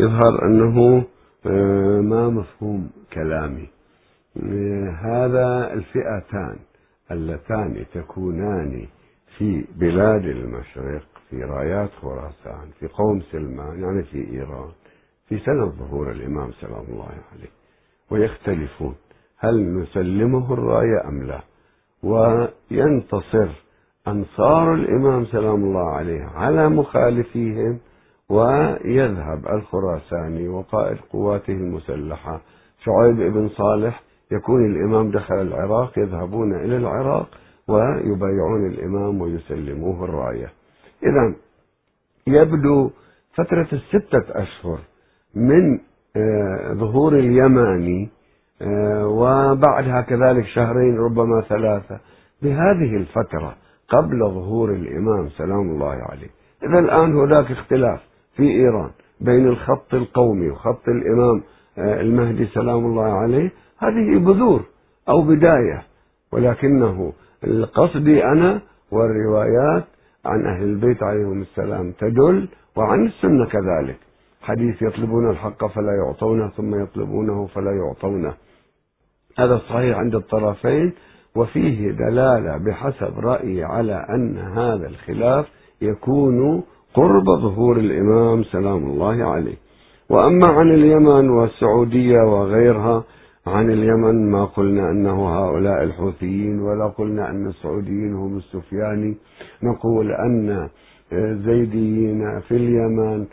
يظهر أنه آه ما مفهوم كلامي. هذا الفئتان اللتان تكونان. في بلاد المشرق في رايات خراسان في قوم سلمان يعني في إيران في سنة ظهور الإمام سلام الله عليه ويختلفون هل نسلمه الراية أم لا؟ وينتصر أنصار الإمام سلام الله عليه على مخالفيهم ويذهب الخراساني وقائد قواته المسلحة شعيب بن صالح يكون الإمام دخل العراق يذهبون إلى العراق ويبايعون الإمام ويسلموه الراية. إذا يبدو فترة الستة أشهر من ظهور اليماني وبعدها كذلك شهرين ربما ثلاثة بهذه الفترة قبل ظهور الإمام سلام الله عليه. إذا الآن هناك اختلاف في إيران بين الخط القومي وخط الإمام المهدي سلام الله عليه. هذه بذور أو بداية ولكنه قصدي أنا والروايات عن أهل البيت عليهم السلام تدل وعن السنة كذلك. حديث يطلبون الحق فلا يعطونه ثم يطلبونه فلا يعطونه. هذا صحيح عند الطرفين وفيه دلالة بحسب رأيي على أن هذا الخلاف يكون قرب ظهور الإمام سلام الله عليه. وأما عن اليمن والسعودية وغيرها عن اليمن ما قلنا أنه هؤلاء الحوثيين ولا قلنا أن السعوديين هم السفياني نقول أن زيديين في اليمن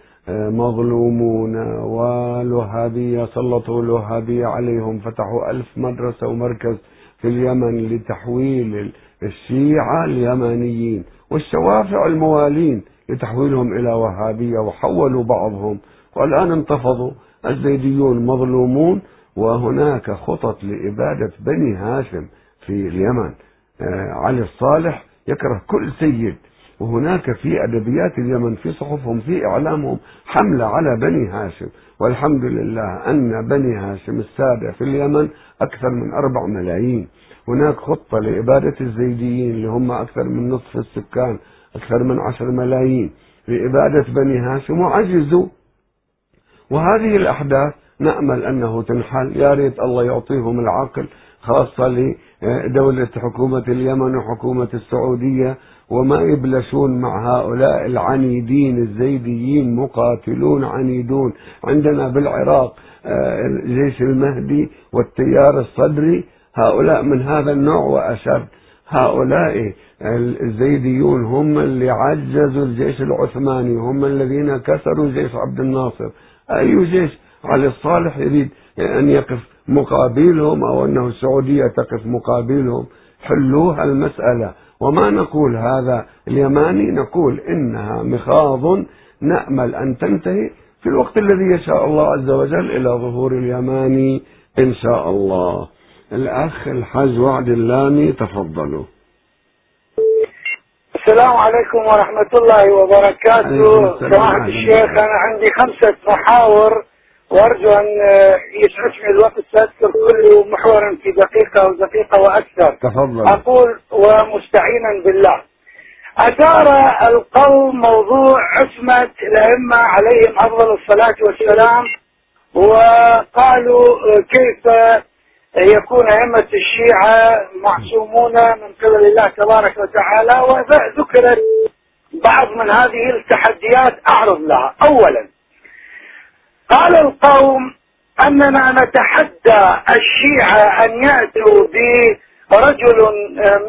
مظلومون والوهابية سلطوا الوهابية عليهم فتحوا ألف مدرسة ومركز في اليمن لتحويل الشيعة اليمانيين والشوافع الموالين لتحويلهم إلى وهابية وحولوا بعضهم. والآن انتفضوا الزيديون مظلومون وهناك خطط لإبادة بني هاشم في اليمن. علي الصالح يكره كل سيد. وهناك في أدبيات اليمن في صحفهم في إعلامهم حملة على بني هاشم. والحمد لله أن بني هاشم السابع في اليمن أكثر من أربع ملايين. هناك خطة لإبادة الزيديين اللي هم أكثر من نصف السكان أكثر من عشر ملايين. لإبادة بني هاشم وعجزوا. وهذه الأحداث نأمل أنه تنحل. يا ريت الله يعطيهم العقل خاصة لدولة حكومة اليمن وحكومة السعودية وما يبلشون مع هؤلاء العنيدين الزيديين مقاتلون عنيدون. عندنا بالعراق جيش المهدي والتيار الصدري هؤلاء من هذا النوع وأشد. هؤلاء الزيديون هم اللي عجزوا الجيش العثماني هم الذين كسروا جيش عبد الناصر. أي جيش؟ علي الصالح يريد أن يقف مقابلهم أو أنه السعودية تقف مقابلهم. حلوها المسألة. وما نقول هذا اليماني؟ نقول إنها مخاض. نأمل أن تنتهي في الوقت الذي يشاء الله عز وجل إلى ظهور اليماني إن شاء الله. الأخ الحاج وعد اللامي تفضلوا. السلام عليكم ورحمة الله وبركاته. سماحة الشيخ أنا عندي خمسة محاور. وأرجو أن يسعفني الوقت سأذكر كل محور في دقيقة أو دقيقة وأكثر. تفضل. أقول ومستعينا بالله. أثار القوم موضوع عصمة الأئمة عليهم أفضل الصلاة والسلام وقالوا كيف يكون أئمة الشيعة معصومون من قبل الله تبارك وتعالى. وذكرت بعض من هذه التحديات أعرض لها. أولا قال القوم أننا نتحدى الشيعة أن يأتوا برجل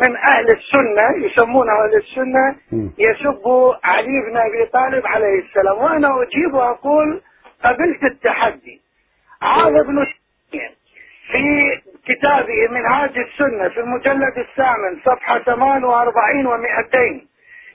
من أهل السنة يسمونه أهل السنة يسب علي بن أبي طالب عليه السلام. وأنا أجيب وأقول قبلت التحدي. هذا ابن في كتابه منهاج السنة في المجلد الثامن صفحة 48 و200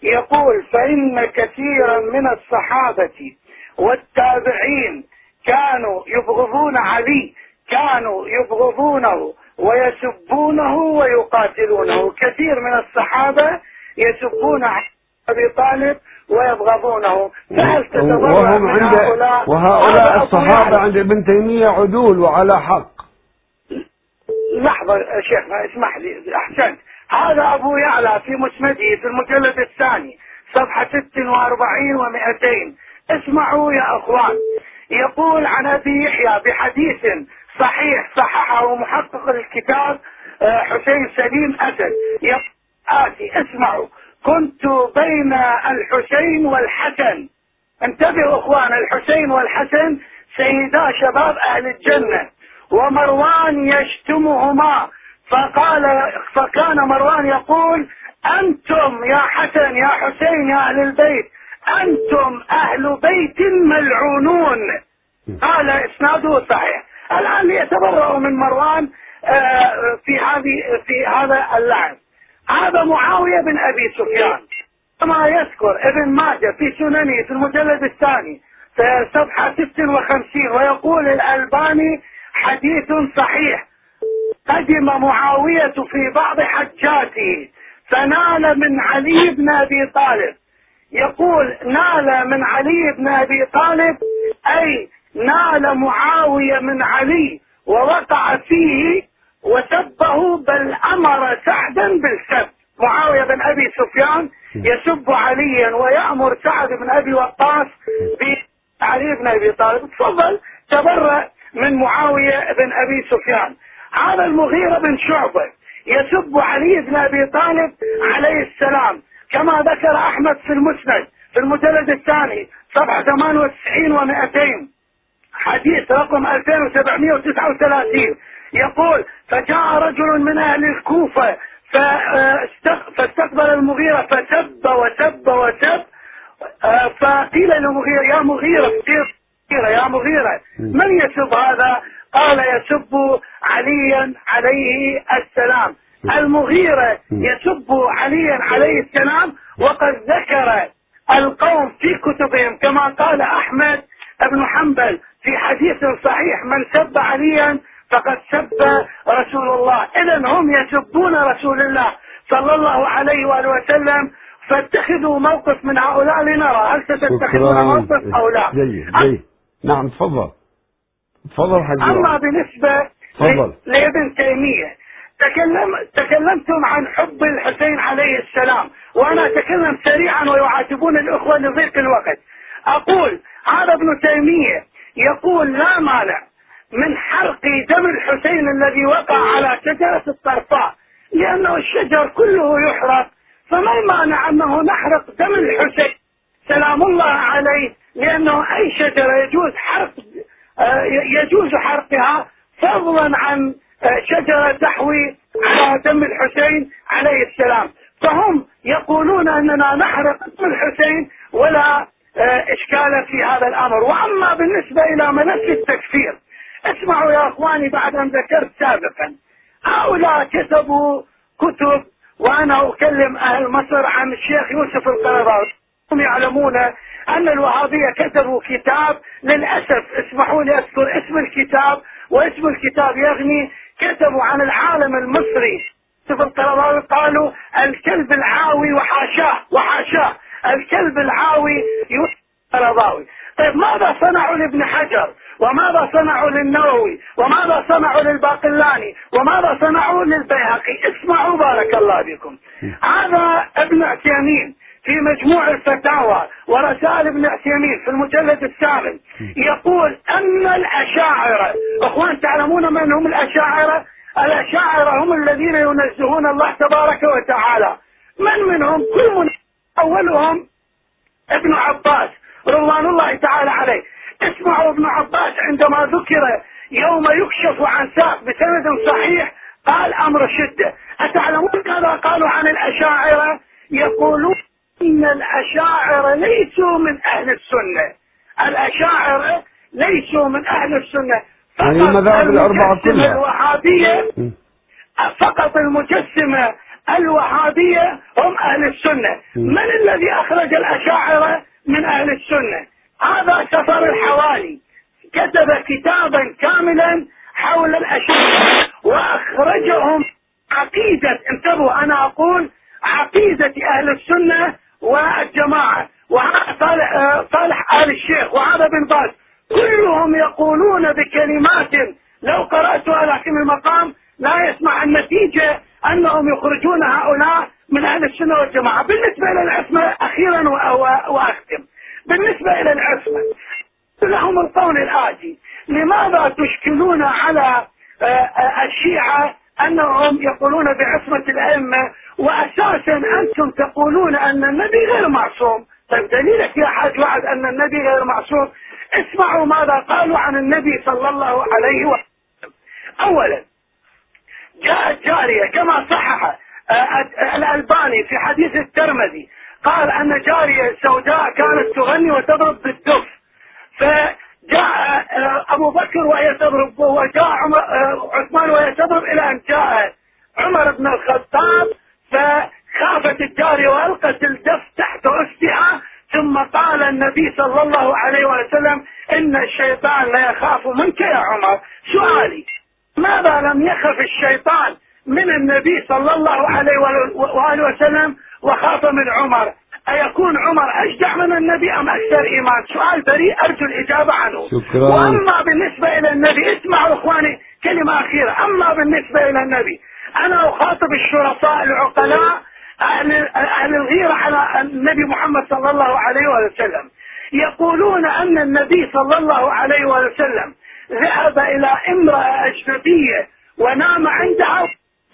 يقول فإن كثيرا من الصحابة والتابعين كانوا يبغضون علي كانوا يبغضونه ويسبونه ويقاتلونه. كثير من الصحابة يسبون أبي طالب ويبغضونه. فهل تتضرع من عند هؤلاء؟ وهؤلاء الصحابة. عند ابن تيمية عدول وعلى حق. لحظة شيخنا اسمح لي أحسنت. هذا أبو يعلى في مسنده في المجلد الثاني صفحة 46 و200 اسمعوا يا أخوان. يقول عن أبي يحيى بحديث صحيح صححه محقق الكتاب آه، حسين سليم أسد. آتي اسمعوا كنت بين الحسين والحسن. انتبهوا إخوان الحسين والحسن سيدا شباب أهل الجنة. ومروان يشتمهما. فقال فكان مروان يقول أنتم يا حسن يا حسين يا أهل البيت أنتم أهل بيت ملعونون. قال إسناده صحيح. الآن يتبرأ من مروان آه، في هذه في هذا اللعن. هذا معاوية بن أبي سفيان. كما يذكر ابن ماجه في سننه في المجلد الثاني صفحة 56 ويقول الألباني حديث صحيح. قدم معاوية في بعض حجاته فنال من علي بن أبي طالب. يقول نال من علي بن أبي طالب أي نال معاوية من علي ووقع فيه وسبه بل أمر سعدا بالسب. معاوية بن أبي سفيان يسب عليا ويأمر سعد بن أبي وقاص بعلي بن أبي طالب. تفضل تبرأ من معاوية بن أبي سفيان. هذا المغيرة بن شعبة يسب علي بن أبي طالب عليه السلام. كما ذكر أحمد في المسند في المجلد الثاني صفحة 98 و200 حديث رقم 2739 يقول فجاء رجل من أهل الكوفة فاستق- فاستقبل المغيرة فسب وسب وسب. آه، فقيل للمغيرة يا مغيرة يا مغيرة من يسب هذا؟ قال يسب عليا عليه السلام. المغيرة يسب عليا عليه السلام وقد ذكر القوم في كتبهم كما قال أحمد بن حنبل في حديث صحيح من سب عليا فقد سب رسول الله. إذا هم يسبون رسول الله صلى الله عليه وآله وسلم. فاتخذوا موقف من هؤلاء لنرى هل ستتخذون موقف أو لا. جيد جيد. نعم تفضل. تفضل حاج أما. بالنسبة تفضل. لابن تيمية تكلم تكلمتم عن حب الحسين عليه السلام وأنا أتكلم سريعا ويعاتبون الأخوة لضيق الوقت. أقول هذا ابن تيمية يقول لا مانع من حرق دم الحسين الذي وقع على شجرة الطرفاء لأنه الشجر كله يحرق فما المانع أنه نحرق دم الحسين؟ سلام الله عليه لأنه أي شجرة يجوز حرق آه، يجوز حرقها فضلا عن شجرة تحوي على دم الحسين عليه السلام. فهم يقولون أننا نحرق دم الحسين ولا آه، إشكال في هذا الأمر. وأما بالنسبة إلى ملف التكفير اسمعوا يا أخواني بعد أن ذكرت سابقا هؤلاء كتبوا كتب وأنا أكلم أهل مصر عن الشيخ يوسف القرضاوي. هم يعلمون أن الوهابية كتبوا كتاب للأسف اسمحوا لي أذكر اسم الكتاب واسم الكتاب يغني كتبوا عن العالم المصري. يوسف القرضاوي قالوا الكلب العاوي وحاشاه وحاشاه. الكلب العاوي القرضاوي. طيب ماذا صنعوا لابن حجر؟ وماذا صنعوا للنووي؟ وماذا صنعوا للباقلاني؟ وماذا صنعوا للبيهقي؟ اسمعوا بارك الله بكم هذا ابن عثيمين. في مجموع الفتاوى ورسائل ابن عثيمين في المجلد الثامن يقول أن الأشاعرة أخوان تعلمون من هم الأشاعرة؟ الأشاعرة هم الذين ينزهون الله تبارك وتعالى. من منهم؟ كل من أولهم ابن عباس رضوان الله تعالى عليه. اسمعوا ابن عباس عندما ذكر يوم يكشف عن ساق بسند صحيح قال أمر شدة. أتعلمون ماذا قالوا عن الأشاعرة؟ يقولون إن الاشاعره ليسوا من أهل السنة. الاشاعره ليسوا من أهل السنة. يعني المذاهب الأربعة كلها. م. فقط المجسمة الوهابية هم أهل السنة. من الذي أخرج الأشاعرة من أهل السنة؟ هذا سفر الحوالي كتب كتابا كاملا حول الأشاعرة وأخرجهم عقيدة. انتبهوا أنا أقول عقيدة أهل السنة والجماعة وهذا صالح, صالح آل الشيخ وهذا بن باز. كلهم يقولون بكلمات لو قرأتها لكن المقام لا يسمع النتيجة أنهم يخرجون هؤلاء من أهل السنة والجماعة. بالنسبة إلى العصمة أخيرا وأختم. بالنسبة إلى العصمة لهم القول الآتي. لماذا تشكلون على آه، آه، الشيعة أنهم يقولون بعصمة الأئمة وأساسا أنتم تقولون أن النبي غير معصوم. طيب دليلك يا حاج وعد أن النبي غير معصوم؟ اسمعوا ماذا قالوا عن النبي صلى الله عليه وسلم. أولا جاءت جارية كما صحح آه، الألباني في حديث الترمذي قال أن جارية سوداء كانت تغني وتضرب بالدف فجاء آه، أبو بكر وهي تضرب وجاء عمر آه، عثمان تضرب إلى أن جاء عمر بن الخطاب فخافت الجارية وألقت الدف تحت أختها ثم قال النبي صلى الله عليه وسلم إن الشيطان لا يخاف منك يا عمر. سؤالي ماذا لم يخف الشيطان من النبي صلى الله عليه وآله وسلم وخاف من عمر؟ أيكون عمر أشجع من النبي أم أكثر إيمان؟ سؤال بريء أرجو الإجابة عنه. شكرا. وأما بالنسبة إلى النبي اسمعوا إخواني كلمة أخيرة. أما بالنسبة إلى النبي أنا أخاطب الشرفاء العقلاء أهل, أهل الغيرة على النبي محمد صلى الله عليه وسلم. يقولون أن النبي صلى الله عليه وسلم ذهب إلى امرأة أجنبية ونام عندها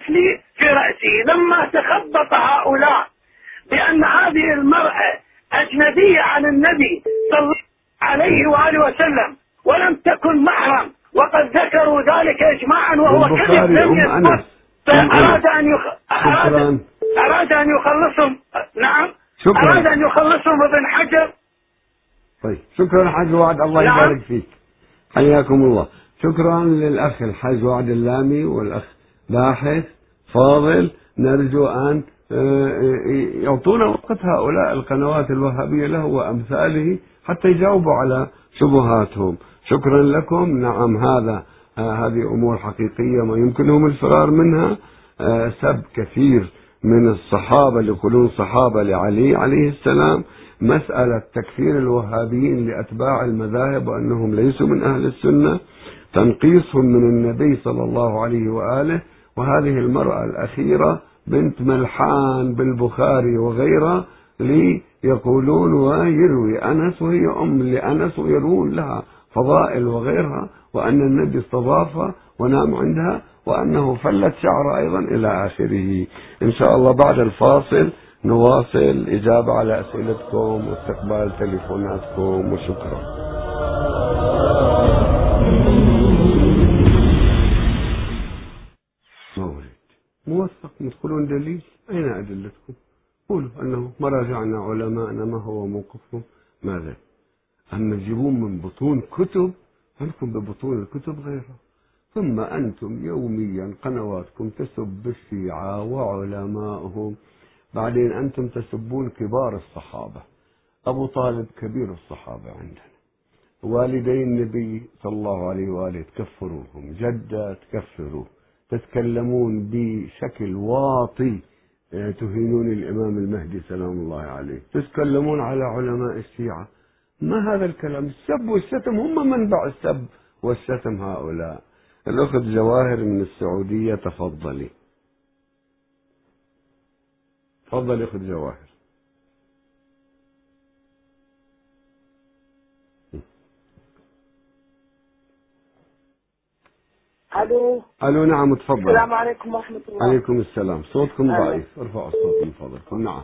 في رأسه. لما تخبط هؤلاء بأن هذه المرأة أجنبية عن النبي صلى الله عليه وآله وسلم ولم تكن محرم وقد ذكروا ذلك إجماعا وهو كذب لم يثبت فأراد أن يخ... أراد... أراد أن يخلصهم. نعم. شكرا. أراد أن يخلصهم ابن حجر. طيب شكرا حاج وعد. الله نعم. يبارك فيك. حياكم الله. شكرا للأخ الحاج وعد اللامي والأخ باحث فاضل. نرجو أن آه، آه، يعطونا وقت هؤلاء القنوات الوهابية له وأمثاله حتى يجاوبوا على شبهاتهم. شكرا لكم. نعم هذا آه، هذه أمور حقيقية ما يمكنهم الفرار منها. سب كثير من الصحابة يقولون صحابة لعلي عليه السلام. مسألة تكفير الوهابيين لأتباع المذاهب وأنهم ليسوا من أهل السنة تنقيصهم من النبي صلى الله عليه وآله. وهذه المرأة الأخيرة بنت ملحان بالبخاري وغيرها ليقولون ويروي أنس وهي أم لأنس ويروون لها فضائل وغيرها وأن النبي استضافها ونام عندها وأنه فلت شعر أيضا إلى آخره. إن شاء الله بعد الفاصل نواصل. إجابة على أسئلتكم واستقبال تليفوناتكم وشكرا. موثق تقولون دليل. أين أدلتكم؟ قولوا أنه مراجعنا علماءنا ما هو موقفهم ماذا؟ أما تجيبون من بطون كتب؟ عندكم ببطون الكتب غيرها ثم أنتم يوميا قنواتكم تسب الشيعة وعلمائهم بعدين أنتم تسبون كبار الصحابة. أبو طالب كبير الصحابة عندنا. والدي النبي صلى الله عليه وآله تكفروهم جدة تكفروه. تتكلمون بشكل واطي آه، تهينون الإمام المهدي سلام الله عليه. تتكلمون على علماء الشيعة. ما هذا الكلام؟ السب والشتم هم منبع السب والشتم هؤلاء. الأخت جواهر من السعودية تفضلي. تفضلي أخت جواهر. ألو. ألو نعم تفضل. السلام عليكم ورحمة الله. عليكم السلام. صوتكم ضعيف. ارفعوا الصوت من فضلكم. نعم.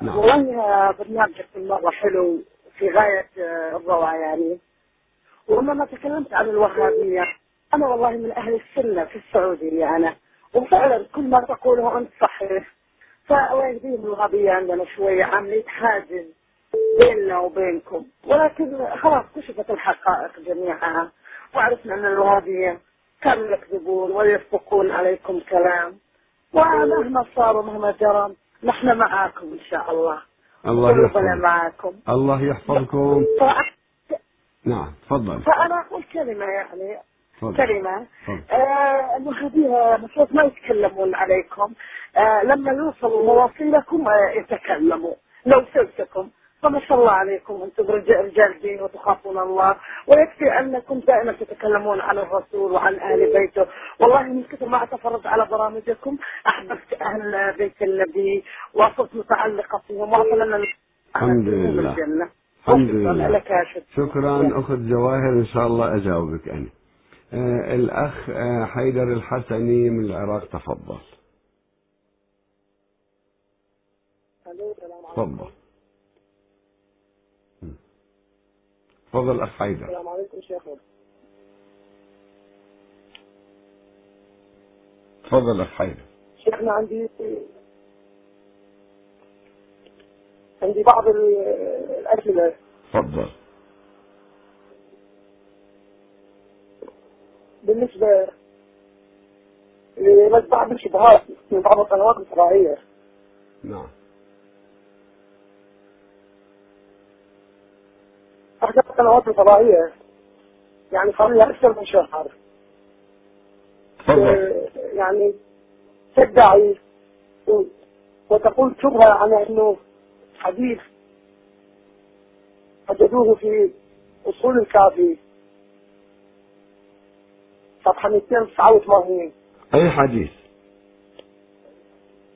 نعم. والله برنامجك مرة حلو في غاية الروعة يعني. ولما تكلمت عن الوهابية أنا والله من أهل السنة في السعودية أنا. وفعلا كل ما تقوله أنت صحيح. فوين دين الوهابية عندنا شوية عاملين حاجز بيننا وبينكم. ولكن خلاص كشفت الحقائق جميعها وعرفنا أن الوهابية كانوا يكذبون ويسبقون عليكم كلام. ومهما صار ومهما جرى نحن معاكم إن شاء الله. الله قلوبنا يحفظك. معاكم. الله يحفظكم. ف- نعم تفضل. فأنا أقول كلمة يعني. تفضل. كلمة. آه الوهابية المفروض ما يتكلمون عليكم. آه لما يوصلوا مواصيلكم آه يتكلموا. لو سلسكم. فما شاء الله عليكم. أنتم رجال دين وتخافون الله ويكفي أنكم دائما تتكلمون عن الرسول وعن أهل بيته. والله من كثر ما أتفرج على برامجكم أحببت أهل بيت النبي وصرت متعلقة فيهم واصلا الحمد لله. الحمد لله. لك شكرا أخت جواهر إن شاء الله أجاوبك أنا. آه الأخ آه حيدر الحسني من العراق تفضل. تفضل. تفضل أخ حيدر. السلام عليكم شيخنا تفضل أخ حيدر. شيخنا عندي عندي بعض ال- الأسئلة. تفضل. بالنسبة لبس بعض الشبهات من بعض القنوات الفضائية نعم. أحد القنوات الفضائية. يعني صار لها أكثر من شهر. آه، يعني تدعي وتقول شبهة عن أنه حديث وجدوه في أصول الكافي. صفحة 289 أي حديث؟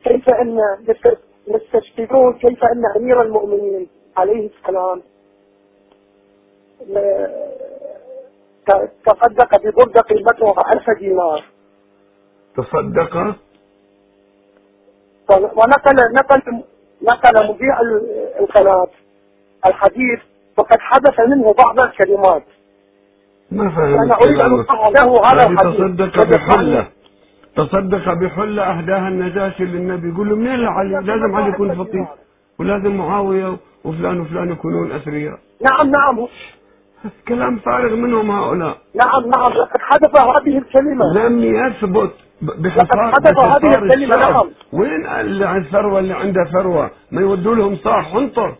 كيف أن يست- يستشهدون كيف أن أمير المؤمنين عليه السلام تصدق ببردة قيمتها ألف دينار. تصدق؟ ونقل نقل نقل مذيع ال- القناة. الحديث وقد حدث منه بعض الكلمات. ما فهم أنا أريد أن له هذا هذه الحديث. تصدق بحلة. تصدق بحلة أهداها النجاشي للنبي. يقول له منين لعلي لازم علي يكون فقير ولازم معاوية وفلان وفلان يكونون أثرياء. نعم نعم. كلام فارغ منهم هؤلاء. نعم نعم. لقد حدث هذه الكلمة. لم يثبت بحصار حدث هذه الكلمة،. نعم. وين اللي عن ثروة اللي عنده ثروة؟ ما يودوا لهم صاح حنطر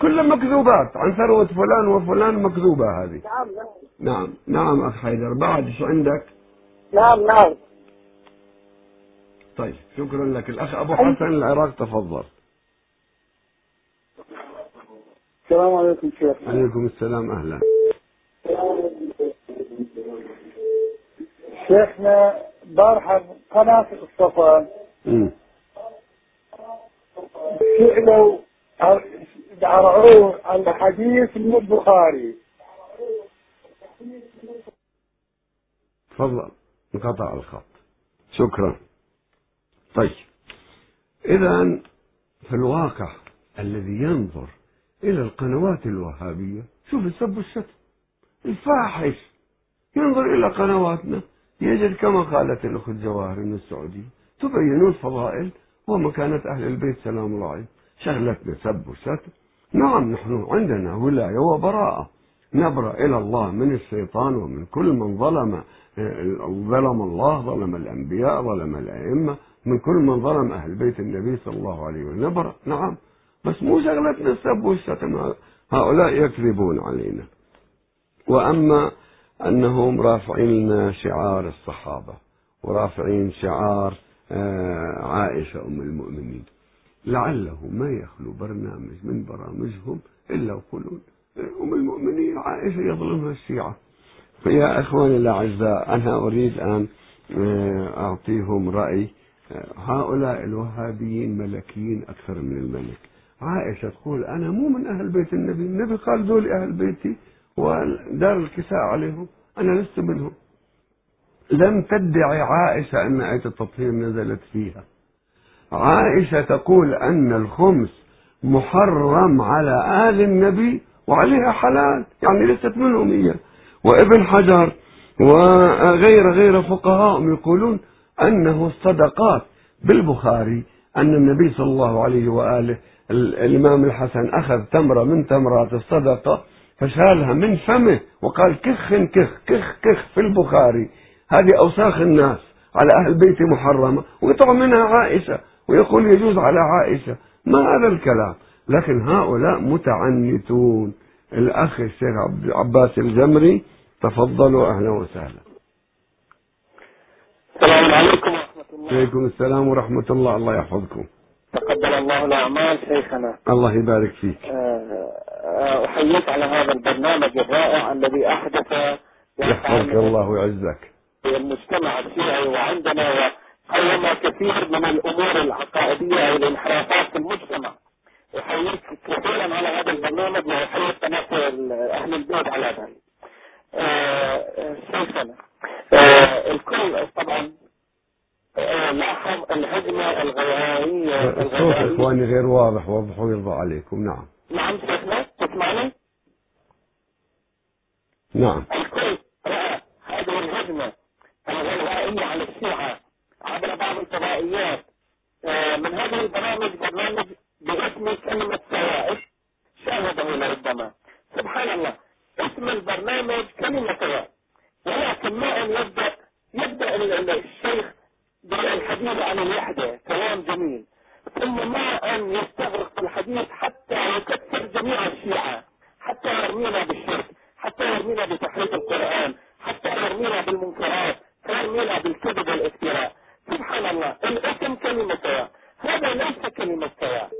كلها مكذوبات. عن ثروة فلان وفلان مكذوبة هذه. نعم نعم. نعم نعم أخ حيدر. بعد شو عندك؟ نعم نعم. طيب شكرا لك. الأخ أبو حسن العراق تفضل. السلام عليكم شيخ. عليكم السلام أهلا. شيخنا بارحة قناة الصفا. سئلوا عرعوه عن حديث من البخاري. تفضل انقطع الخط. شكرا. طيب. إذا في الواقع الذي ينظر إلى القنوات الوهابية. شوف السب والشتم. الفاحش. ينظر إلى قنواتنا. يجد كما قالت الأخت جواهر من السعودية. تبين الفضائل ومكانة أهل البيت سلام الله عليهم. شغلتنا سب وشتم. نعم نحن عندنا ولاية وبراءة. نبرأ إلى الله من الشيطان ومن كل من ظلم ظلم الله ظلم الأنبياء ظلم الأئمة. من كل من ظلم أهل بيت النبي صلى الله عليه وسلم. نبرأ. نعم. بس مو شغلتنا السب والشتم. هؤلاء يكذبون علينا. وأما أنهم رافعين لنا شعار الصحابة ورافعين شعار آه، عائشة أم المؤمنين. لعله ما يخلو برنامج من برامجهم إلا يقولون أم المؤمنين عائشة يظلمها الشيعة. فيا إخواني الأعزاء أنا أريد أن آه، أعطيهم رأي آه، هؤلاء الوهابيين ملكيين أكثر من الملك. عائشة تقول أنا مو من أهل بيت النبي النبي قال ذول أهل بيتي ودار الكساء عليهم أنا لست منهم. لم تدعي عائشة أن آية التطهير نزلت فيها. عائشة تقول أن الخمس محرم على آل النبي وعليها حلال يعني ليست منهم هي. وابن حجر وغير غير فقهاء يقولون أنه الصدقات بالبخاري أن النبي صلى الله عليه وآله الإمام الحسن أخذ تمرة من تمرات الصدقة فشالها من فمه وقال كخ كخ كخ كخ في البخاري هذه أوساخ الناس على أهل بيتي محرمة ويطعم منها عائشة ويقول يجوز على عائشة ما هذا الكلام؟ لكن هؤلاء متعنتون. الأخ الشيخ عباس الجمري تفضلوا أهلا وسهلا. السلام عليكم ورحمة الله. عليكم السلام ورحمة الله الله يحفظكم. تقبل الله الأعمال شيخنا. الله يبارك فيك. آه، آه، أحييك على هذا البرنامج الرائع الذي أحدث يحفظك الله ويعزك. في المجتمع الشيعي وعندنا قوم كثير من الأمور العقائدية أو الانحرافات في المجتمع. أحييك كثيرا على هذا البرنامج وأحيي قناة أهل البيت على ذلك. آه، شيخنا الكل طبعا لاحظ الهجمة الغوائية الصوت إخواني غير واضح وضحوا يرضى عليكم. نعم. نعم شيخنا تسمعني؟ نعم. الكل رأى هذه الهجمة الغوائية على الشيعة عبر بعض الفضائيات. من هذه البرامج برنامج باسم كلمة شاهده لربما. سبحان الله اسم البرنامج كلمة ولكن ما أن يبدأ يبدأ الشيخ بالحديث عن الوحدة. كلام جميل. ثم ما أن يستغرق الحديث حتى يكفر جميع الشيعة. حتى يرمينا بالشرك حتى يرمينا بتحريف القرآن حتى يرمينا بالمنكرات يرمينا بالكذب والافتراء. سبحان الله. الاسم كلمة سواء. هذا ليس كلمة سواء.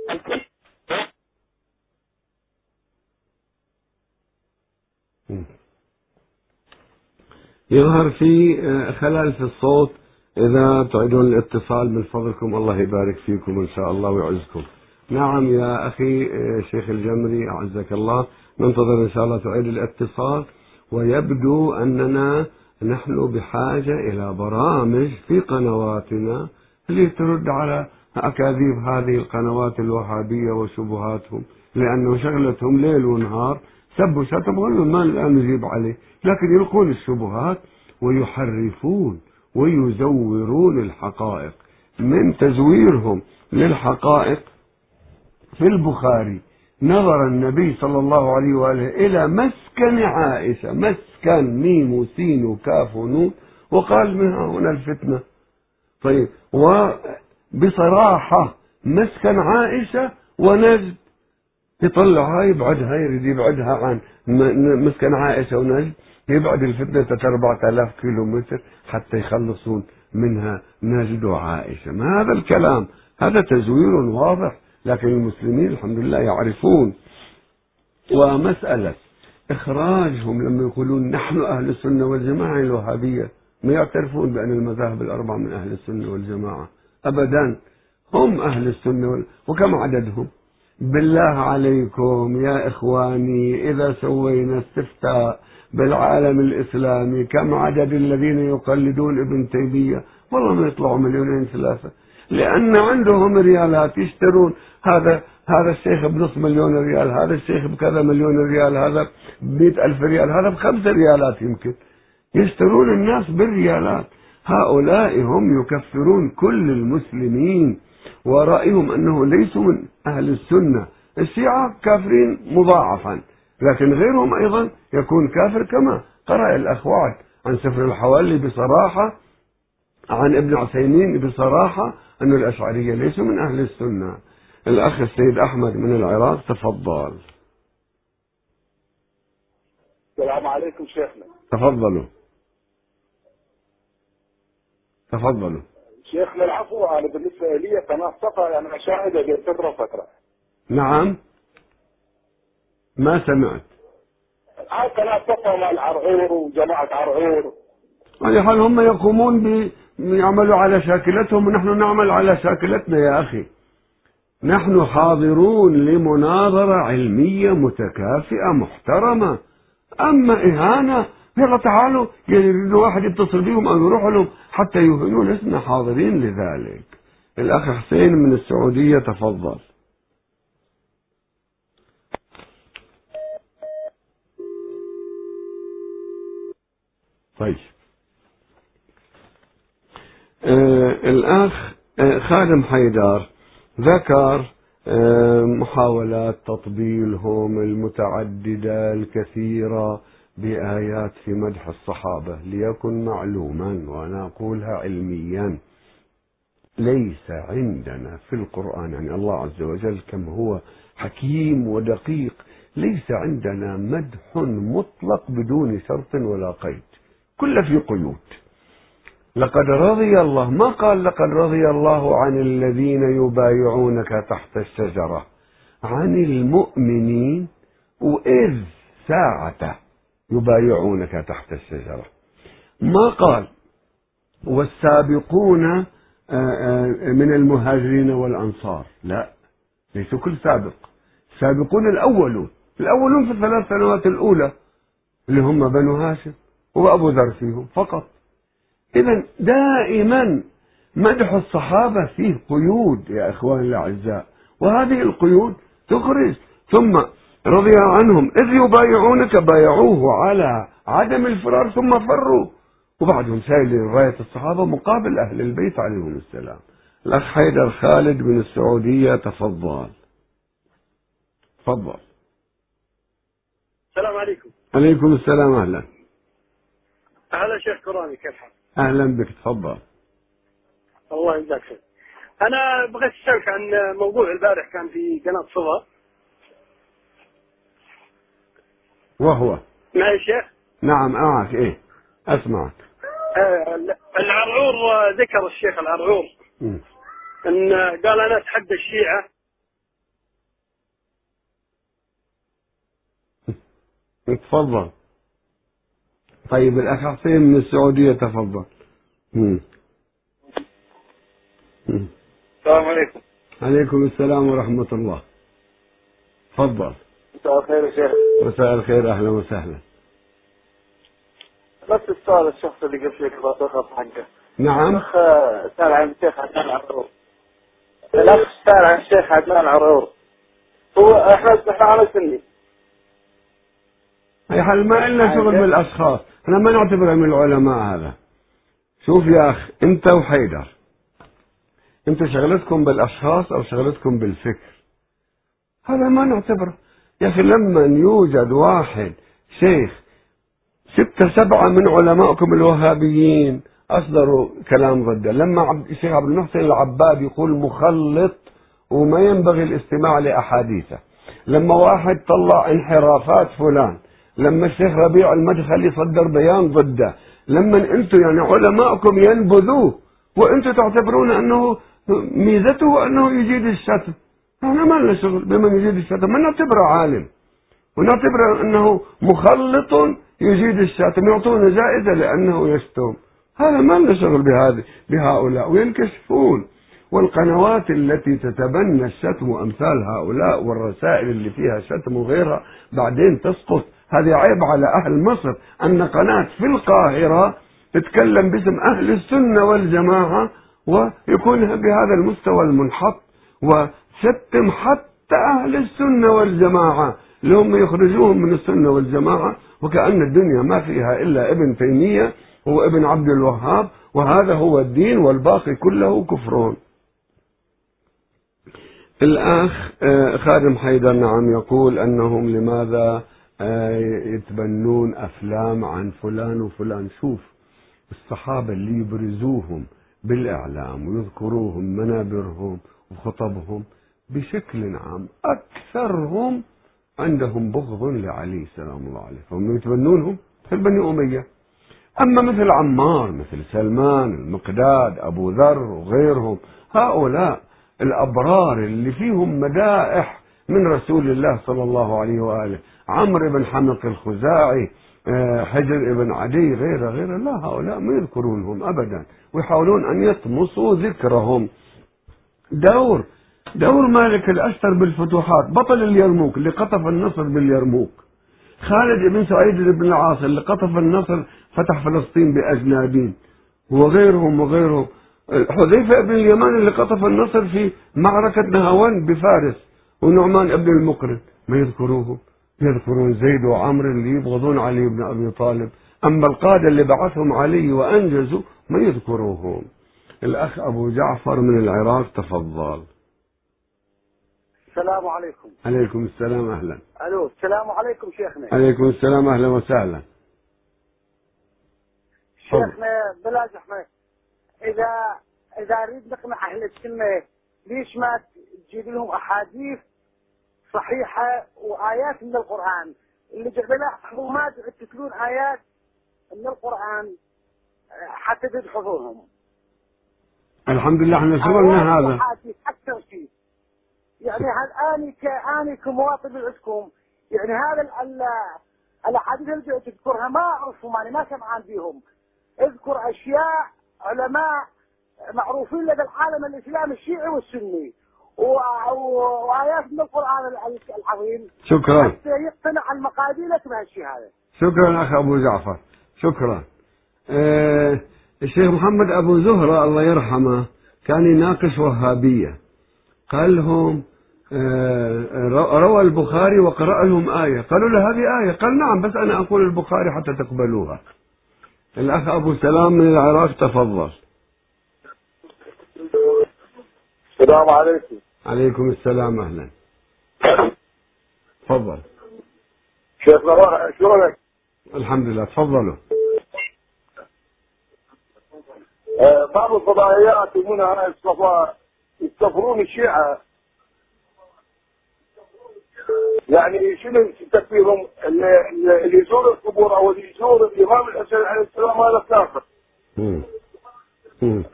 يظهر في آه، خلل في الصوت. إذا تعيدون الاتصال من فضلكم الله يبارك فيكم إن شاء الله ويعزكم. نعم يا أخي آه، شيخ الجمري أعزك الله ننتظر إن شاء الله تعيد الاتصال. ويبدو أننا نحن بحاجة إلى برامج في قنواتنا اللي ترد على أكاذيب هذه القنوات الوهابية وشبهاتهم لأنه شغلتهم ليل ونهار سب وشتم ما لا نجيب عليه لكن يلقون الشبهات ويحرفون. ويزورون الحقائق. من تزويرهم للحقائق؟ في البخاري نظر النبي صلى الله عليه وآله إلى مسكن عائشة. مسكن ميم وسين وكاف ونون وقال من هنا الفتنة؟ طيب وبصراحة مسكن عائشة ونجد يطلعها يبعدها يريد يبعدها عن مسكن عائشة ونجد يبعد الفتنة 4000 كيلو متر حتى يخلصون منها نجد وعائشة. ما هذا الكلام؟ هذا تزوير واضح لكن المسلمين الحمد لله يعرفون. ومسألة إخراجهم لما يقولون نحن أهل السنة والجماعة الوهابية. ما يعترفون بأن المذاهب الأربعة من أهل السنة والجماعة. أبدا هم أهل السنة. وكم عددهم؟ بالله عليكم يا إخواني إذا سوينا استفتاء بالعالم الإسلامي كم عدد الذين يقلدون ابن تيمية؟ والله ما يطلعوا مليونين ثلاثة. لأن عندهم ريالات يشترون. هذا هذا الشيخ بنص مليون ريال هذا الشيخ بكذا مليون ريال هذا بمئة ألف ريال هذا بخمسة ريالات يمكن. يشترون الناس بالريالات. هؤلاء هم يكفرون كل المسلمين. ورأيهم أنه ليسوا من أهل السنة. الشيعة كافرين مضاعفا لكن غيرهم أيضا يكون كافر كما قرأ الأخ وعد عن سفر الحوالي بصراحة عن ابن عثيمين بصراحة أن الأشعرية ليسوا من أهل السنة. الأخ السيد أحمد من العراق تفضل. السلام عليكم شيخنا. تفضلوا. تفضلوا. شيخنا العفو أنا بالنسبة لي قناة صفا أنا أشاهد فترة فترة نعم. ما سمعت؟ هاي قناة صفا مال عرعور وجماعة عرعور. على حال هم يقومون ب يعملوا على شاكلتهم؟ ونحن نعمل على شاكلتنا يا أخي. نحن حاضرون لمناظرة علمية متكافئة محترمة. أما إهانة يلا تعالوا يريد واحد يتصل بهم أو يروح لهم حتى يهنون اسمنا حاضرين لذلك. الأخ حسين من السعودية تفضل. طيب. آه الأخ آه خادم حيدر ذكر آه محاولات تطبيلهم المتعددة الكثيرة. بآيات في مدح الصحابة ليكن معلوما وأنا أقولها علميا. ليس عندنا في القرآن يعني الله عز وجل كم هو حكيم ودقيق ليس عندنا مدح مطلق بدون شرط ولا قيد. كل في قيود. لقد رضي الله ما قال لقد رضي الله عن الذين يبايعونك تحت الشجرة؟ عن المؤمنين وإذ ساعة يبايعونك تحت الشجرة. ما قال؟ والسابقون من المهاجرين والأنصار. لا ليسوا كل سابق. السابقون الأولون. الأولون في الثلاث سنوات الأولى اللي هم بنو هاشم وأبو ذر فيهم فقط. إذا دائما مدح الصحابة فيه قيود يا إخواني الأعزاء. وهذه القيود تخرج. ثم رضي عنهم. إذ يبايعونك بايعوه على عدم الفرار ثم فروا. وبعدهم شايلين راية الصحابة مقابل أهل البيت عليهم السلام. الأخ حيدر خالد من السعودية تفضل. تفضل. السلام عليكم. عليكم السلام أهلا. أهلا شيخ كرامي كيف حالك؟ أهلا بك تفضل. الله يجزاك خير. أنا بغيت أسألك عن موضوع البارح كان في قناة صفا وهو. معي شيخ. نعم معك إيه. أسمعك. آه العرعور ذكر الشيخ العرعور. م. إن قال أنا أتحدى الشيعة. تفضل. طيب الأخ حسين من السعودية تفضل. م. م. السلام عليكم. عليكم السلام ورحمة الله. تفضل. مساء الخير يا شيخ. مساء الخير أهلا وسهلا. نفس السؤال الشخص اللي شوي الله تخاف حقه. نعم. الأخ سأل عن الشيخ عدنان عرعور الأخ سأل عن الشيخ عدنان عرعور هو إحنا إحنا على سني. أي حال ما لنا شغل بالأشخاص. إحنا ما نعتبره من العلماء هذا. شوف يا أخ أنت وحيدر. أنت شغلتكم بالأشخاص أو شغلتكم بالفكر؟ هذا ما نعتبره. يا أخي لما يوجد واحد شيخ ستة سبعة من علمائكم الوهابيين أصدروا كلام ضده لما عبد الشيخ عبد المحسن العباد يقول مخلط وما ينبغي الاستماع لأحاديثه. لما واحد طلع انحرافات فلان لما الشيخ ربيع المدخلي صدر بيان ضده لما أنتم يعني علماءكم ينبذوه وأنتم تعتبرون أنه ميزته أنه يجيد الشتم. إحنا ما لنا شغل بمن يجيد الشتم ما نعتبره عالم. ونعتبره أنه مخلط يجيد الشتم يعطونه جائزة لأنه يشتم هذا ما لنا شغل بهذه بهؤلاء. وينكشفون. والقنوات التي تتبنى الشتم وأمثال هؤلاء والرسائل اللي فيها شتم وغيرها بعدين تسقط. هذه عيب على أهل مصر أن قناة في القاهرة تتكلم باسم أهل السنة والجماعة ويكون بهذا المستوى المنحط. وشتم حتى أهل السنة والجماعة. اللي هم يخرجوهم من السنة والجماعة وكأن الدنيا ما فيها إلا ابن تيمية هو ابن عبد الوهاب وهذا هو الدين والباقي كله كفرون. الأخ خادم حيدر نعم يقول أنهم لماذا يتبنون أفلام عن فلان وفلان. شوف الصحابة اللي يبرزوهم بالإعلام ويذكروهم منابرهم وخطبهم بشكل عام أكثرهم عندهم بغض لعلي سلام الله عليه فهم يتبنونهم مثل بني أمية. أما مثل عمار مثل سلمان المقداد أبو ذر وغيرهم هؤلاء الأبرار اللي فيهم مدائح من رسول الله صلى الله عليه وآله. عمرو بن حمق الخزاعي حجر بن عدي غيره غيره. لا هؤلاء ما يذكرونهم أبدا ويحاولون أن يطمسوا ذكرهم. دور دور مالك الأشتر بالفتوحات بطل اليرموك اللي قطف النصر باليرموك. خالد بن سعيد بن العاص اللي قطف النصر فتح فلسطين بأجنادين. وغيرهم وغيرهم حذيفة بن اليمان اللي قطف النصر في معركة نهاوند بفارس ونعمان بن المقرن. ما يذكروه؟ يذكرون زيد وعمر اللي يبغضون علي بن أبي طالب. أما القادة اللي بعثهم علي وأنجزوا ما يذكروهم. الأخ أبو جعفر من العراق تفضل. السلام عليكم. عليكم السلام أهلا. ألو السلام عليكم شيخنا. عليكم السلام أهلا وسهلا. شيخنا بلاش إحنا إذا إذا أريد نقنع أهل السنة ليش ما تجيب لهم أحاديث صحيحة وآيات من القرآن؟ اللي جعلنا حكومات تتلون آيات من القرآن حتى تحفظهم الحمد لله إحنا شغلنا هذا. أحاديث أكثر شيء. يعني هل آني كاني كمواطن عندكم يعني هذا ال- ال- الأحاديث اللي تذكرها ما أعرفهم أنا ما سمعان بهم. اذكر أشياء علماء معروفين لدى العالم الاسلامي الشيعي والسني. وآيات من القرآن ال- العظيم. شكرا. حتى يقتنع المقادير بهالشيء هذا. شكرا أخ أبو جعفر. شكرا. آه الشيخ محمد أبو زهرة الله يرحمه كان يناقش وهابية. قال لهم روى البخاري وقرأ لهم آية. قالوا له هذه آية. قال نعم بس أنا أقول البخاري حتى تقبلوها. الأخ أبو سلام من العراق تفضل. السلام عليكم. عليكم السلام أهلا. تفضل. روح- شلونك؟ الحمد لله. تفضلوا. آه، بعض الفضائيات يسمونها الصفا يستغفرون الشيعة. يعني شنو تكفيرهم اللي, اللي يزور القبور أو اللي يزور الإمام الحسين عليه السلام هذا كافر مم. مم.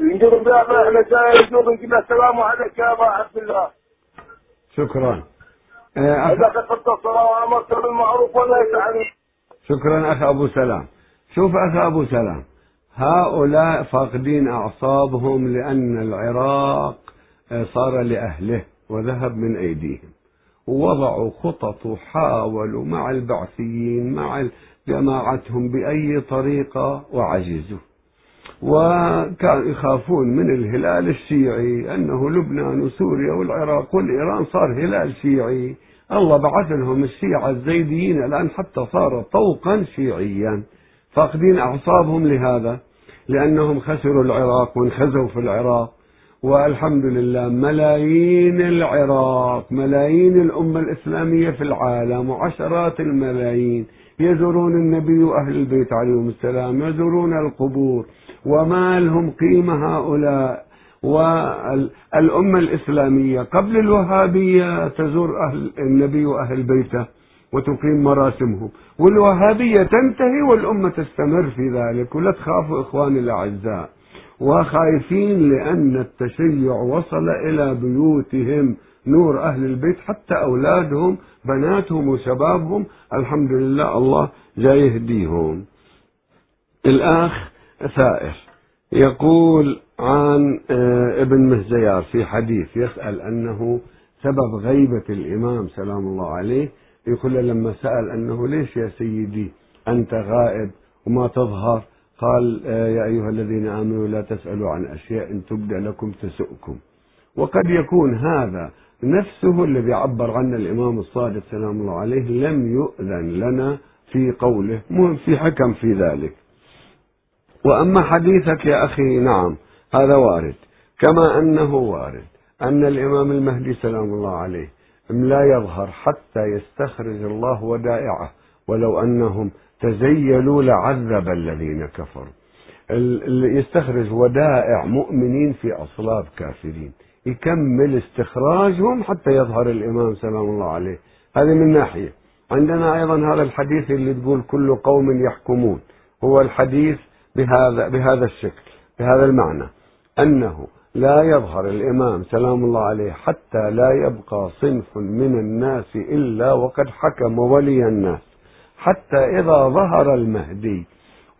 نقول بها إحنا جاي نزور نقول له السلام عليك يا أبا عبد الله شكرا آه، إذا. كتبت الصلاة وأمرت بالمعروف ولا يفعل شكرا أخ أبو سلام شوف أخ أبو سلام هؤلاء فاقدين أعصابهم لأن العراق آه، صار لأهله وذهب من أيديهم ووضعوا خطط وحاولوا مع البعثيين مع جماعتهم بأي طريقة وعجزوا. وكانوا يخافون من الهلال الشيعي أنه لبنان وسوريا والعراق والإيران صار هلال شيعي. الله بعث لهم الشيعة الزيديين الآن حتى صار طوقا شيعيا. فاقدين أعصابهم لهذا لأنهم خسروا العراق وانخزوا في العراق. والحمد لله ملايين العراق ملايين الأمة الإسلامية في العالم وعشرات الملايين. يزورون النبي وأهل البيت عليهم السلام يزورون القبور. وما لهم قيمة هؤلاء؟ والأمة الإسلامية قبل الوهابية تزور أهل النبي وأهل بيته وتقيم مراسمهم. والوهابية تنتهي والأمة تستمر في ذلك. ولا تخافوا إخواني الأعزاء. وخايفين لأن التشيع وصل إلى بيوتهم. نور أهل البيت حتى أولادهم بناتهم وشبابهم. الحمد لله الله جاي يهديهم الأخ ثائر يقول عن آه، ابن مهزيار في حديث يسأل أنه سبب غيبة الإمام سلام الله عليه. يقول لما سأل أنه ليش يا سيدي أنت غائب وما تظهر؟ قال آه، يا أيها الذين آمنوا لا تسألوا عن أشياء إن تبدأ لكم تسؤكم. وقد يكون هذا نفسه الذي عبر عنه الإمام الصادق سلام الله عليه لم يؤذن لنا في قوله مهم في حكم في ذلك. وأما حديثك يا أخي نعم هذا وارد. كما أنه وارد أن الإمام المهدي سلام الله عليه لا يظهر حتى يستخرج الله ودائعه ولو أنهم تزيلوا لعذب الذين كفروا. ال- ال- يستخرج ودائع مؤمنين في أصلاب كافرين. يكمل استخراجهم حتى يظهر الإمام سلام الله عليه. هذه من ناحية. عندنا أيضا هذا الحديث اللي تقول كل قوم يحكمون. هو الحديث بهذا بهذا الشكل بهذا المعنى. أنه لا يظهر الإمام سلام الله عليه حتى لا يبقى صنف من الناس إلا وقد حكم ولي الناس. حتى إذا ظهر المهدي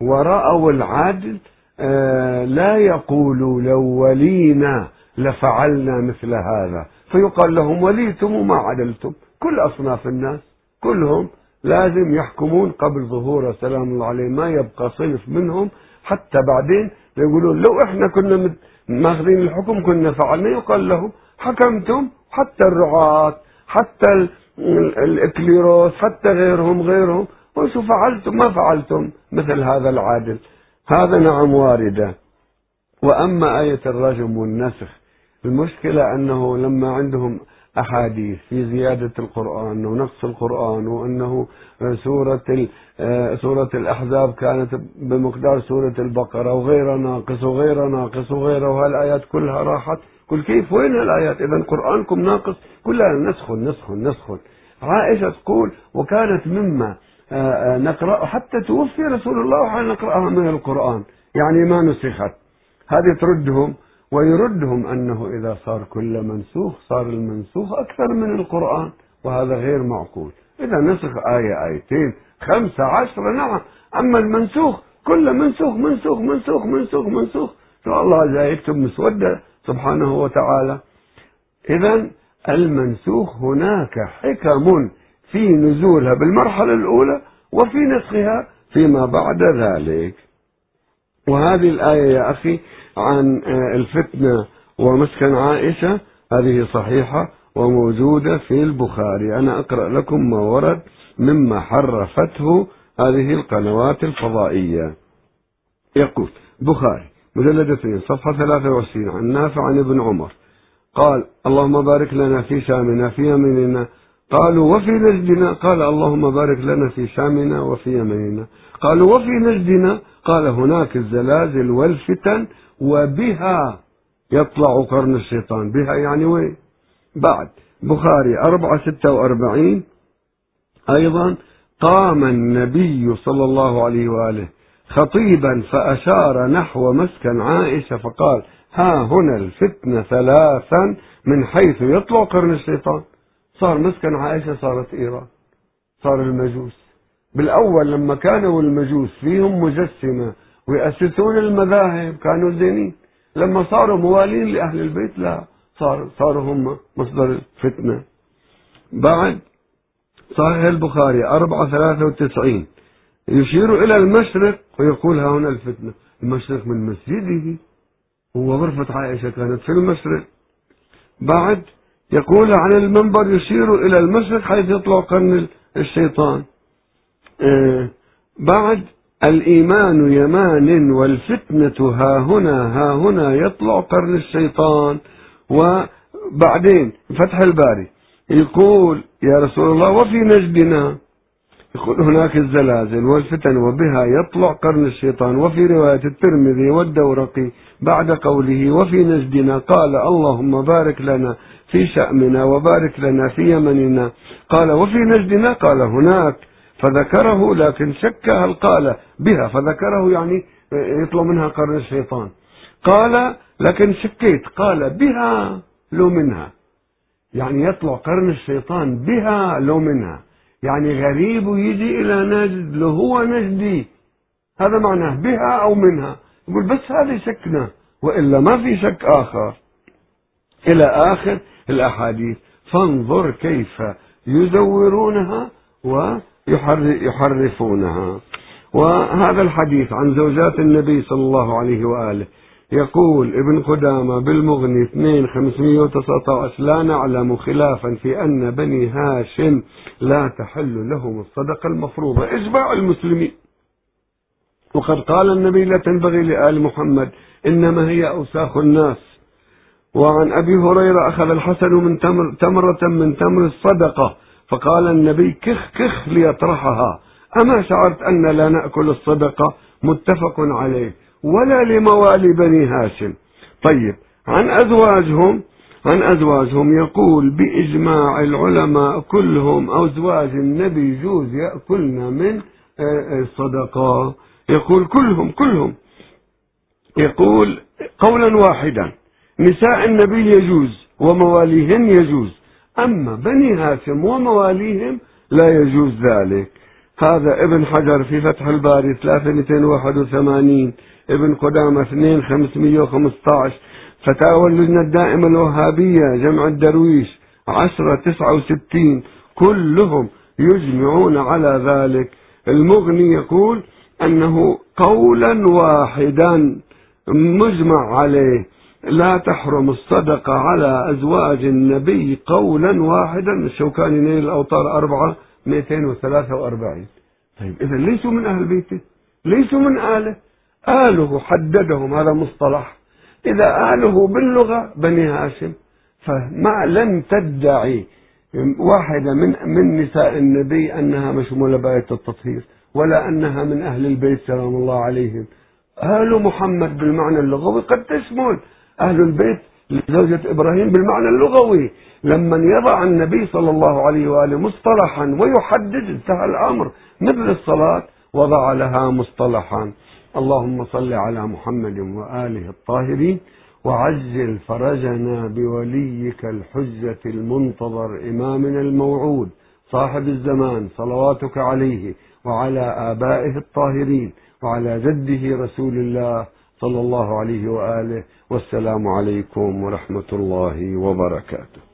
ورأوا العدل آه، لا يقولوا لو ولينا لفعلنا مثل هذا. فيقال لهم وليتم وما عدلتم. كل أصناف الناس كلهم لازم يحكمون قبل ظهور سلام الله عليه ما يبقى صنف منهم. حتى بعدين يقولون لو إحنا كنا ماخذين الحكم كنا فعلنا يقال لهم حكمتم. حتى الرعاة حتى ال- ال- الإكليروس حتى غيرهم غيرهم. وشو فعلتم؟ ما فعلتم. مثل هذا العادل. هذا نعم واردة. وأما آية الرجم والنسخ المشكلة أنه لما عندهم أحاديث في زيادة القرآن ونقص القرآن وأنه سورة سورة الأحزاب كانت بمقدار سورة البقرة وغير ناقص وغير ناقص وغير وهالآيات كلها راحت. قل كيف؟ وين هالآيات؟ إذا قرآنكم ناقص. كلها نسخ نسخ نسخ. عائشة تقول وكانت مما نقرأ حتى توفي رسول الله وحنا نقرأها من القرآن. يعني ما نسخت. هذه تردهم ويردهم أنه إذا صار كل منسوخ صار المنسوخ أكثر من القرآن وهذا غير معقول. إذا نسخ آية آيتين خمسة عشرة نعم. أما المنسوخ كل منسوخ منسوخ منسوخ منسوخ منسوخ. فالله جاي يكتب مسودة سبحانه وتعالى. إذا المنسوخ هناك حكم في نزولها بالمرحلة الأولى وفي نسخها فيما بعد ذلك. وهذه الآية يا أخي عن الفتنة ومسكن عائشة هذه صحيحة وموجودة في البخاري. أنا أقرأ لكم ما ورد مما حرفته هذه القنوات الفضائية. يقول بخاري مجلد اثنين صفحة 23 عن نافع عن ابن عمر قال اللهم بارك لنا في شامنا في يميننا قالوا وفي نجدنا قال اللهم بارك لنا في شامنا وفي يميننا. قالوا وفي نجدنا قال هناك الزلازل والفتن وبها يطلع قرن الشيطان. بها يعني وين؟ بعد. بخاري أربعة ستة وأربعين. أيضا قام النبي صلى الله عليه وآله خطيبا فأشار نحو مسكن عائشة فقال ها هنا الفتنة ثلاثا من حيث يطلع قرن الشيطان. صار مسكن عائشة صارت إيران؟ صار المجوس. بالأول لما كانوا المجوس فيهم مجسمة ويأسسون المذاهب كانوا زينين. لما صاروا موالين لأهل البيت لا صار صاروا هم مصدر الفتنة. بعد صحيح البخاري أربعة ثلاثة وتسعين. يشير إلى المشرق ويقول ها هنا الفتنة. المشرق من مسجده. هو غرفة عائشة كانت في المشرق. بعد يقول عن المنبر يشير إلى المشرق حيث يطلع قرن الشيطان. آه، بعد الإيمان يمان والفتنة ها هنا ها هنا يطلع قرن الشيطان. وبعدين فتح الباري يقول يا رسول الله وفي نجدنا. يقول هناك الزلازل والفتن وبها يطلع قرن الشيطان. وفي رواية الترمذي والدورقي بعد قوله وفي نجدنا قال اللهم بارك لنا. في شأمنا وبارك لنا في يمننا. قال وفي نجدنا؟ قال هناك. فذكره لكن شك هل قال بها. فذكره يعني يطلع منها قرن الشيطان. قال لكن شكيت. قال بها لو منها. يعني يطلع قرن الشيطان بها لو منها. يعني غريب يجي إلى نجد لو هو نجدي. هذا معناه بها أو منها. يقول بس هذه شكنا وإلا ما في شك آخر. إلى آخر الأحاديث. فانظر كيف يزورونها ويحرفونها. وهذا الحديث عن زوجات النبي صلى الله عليه وآله. يقول ابن قدامة بالمغني 2 519 لا نعلم خلافا في أن بني هاشم لا تحل لهم الصدقة المفروضة. إجماع المسلمين. وقد قال النبي لا تنبغي لآل محمد إنما هي أوساخ الناس. وعن أبي هريرة أخذ الحسن من تمر تمرة من تمر الصدقة فقال النبي كخ كخ ليطرحها. أما شعرت أن لا نأكل الصدقة؟ متفق عليه ولا لموالي بني هاشم. طيب عن أزواجهم عن أزواجهم يقول بإجماع العلماء كلهم أزواج النبي يجوز يأكلن من الصدقة آه، آه، يقول كلهم كلهم. يقول قولا واحدا نساء النبي يجوز ومواليهن يجوز. أما بني هاشم ومواليهم لا يجوز ذلك. هذا ابن حجر في فتح الباري 3281 ابن قدامة 2 515 فتاوى اللجنة الدائمة الوهابية جمع الدرويش 10 69 كلهم يجمعون على ذلك. المغني يقول أنه قولا واحدا مجمع عليه. لا تحرم الصدقة على أزواج النبي قولا واحدا. الشوكاني نيل الأوطار أربعة 243 طيب إذا ليسوا من أهل بيته ليسوا من آله. آله حددهم هذا مصطلح. إذا آله باللغة بني هاشم فما لم تدعي واحدة من من نساء النبي أنها مشمولة بآية التطهير ولا أنها من أهل البيت سلام الله عليهم. آل محمد بالمعنى اللغوي قد تشمل. أهل البيت لزوجة إبراهيم بالمعنى اللغوي. لما يضع النبي صلى الله عليه وآله مصطلحا ويحدد انتهى الأمر مثل الصلاة وضع لها مصطلحا. اللهم صل على محمد وآله الطاهرين وعجل فرجنا بوليك الحجة المنتظر إمامنا الموعود صاحب الزمان صلواتك عليه وعلى آبائه الطاهرين وعلى جده رسول الله صلى الله عليه وآله والسلام عليكم ورحمة الله وبركاته.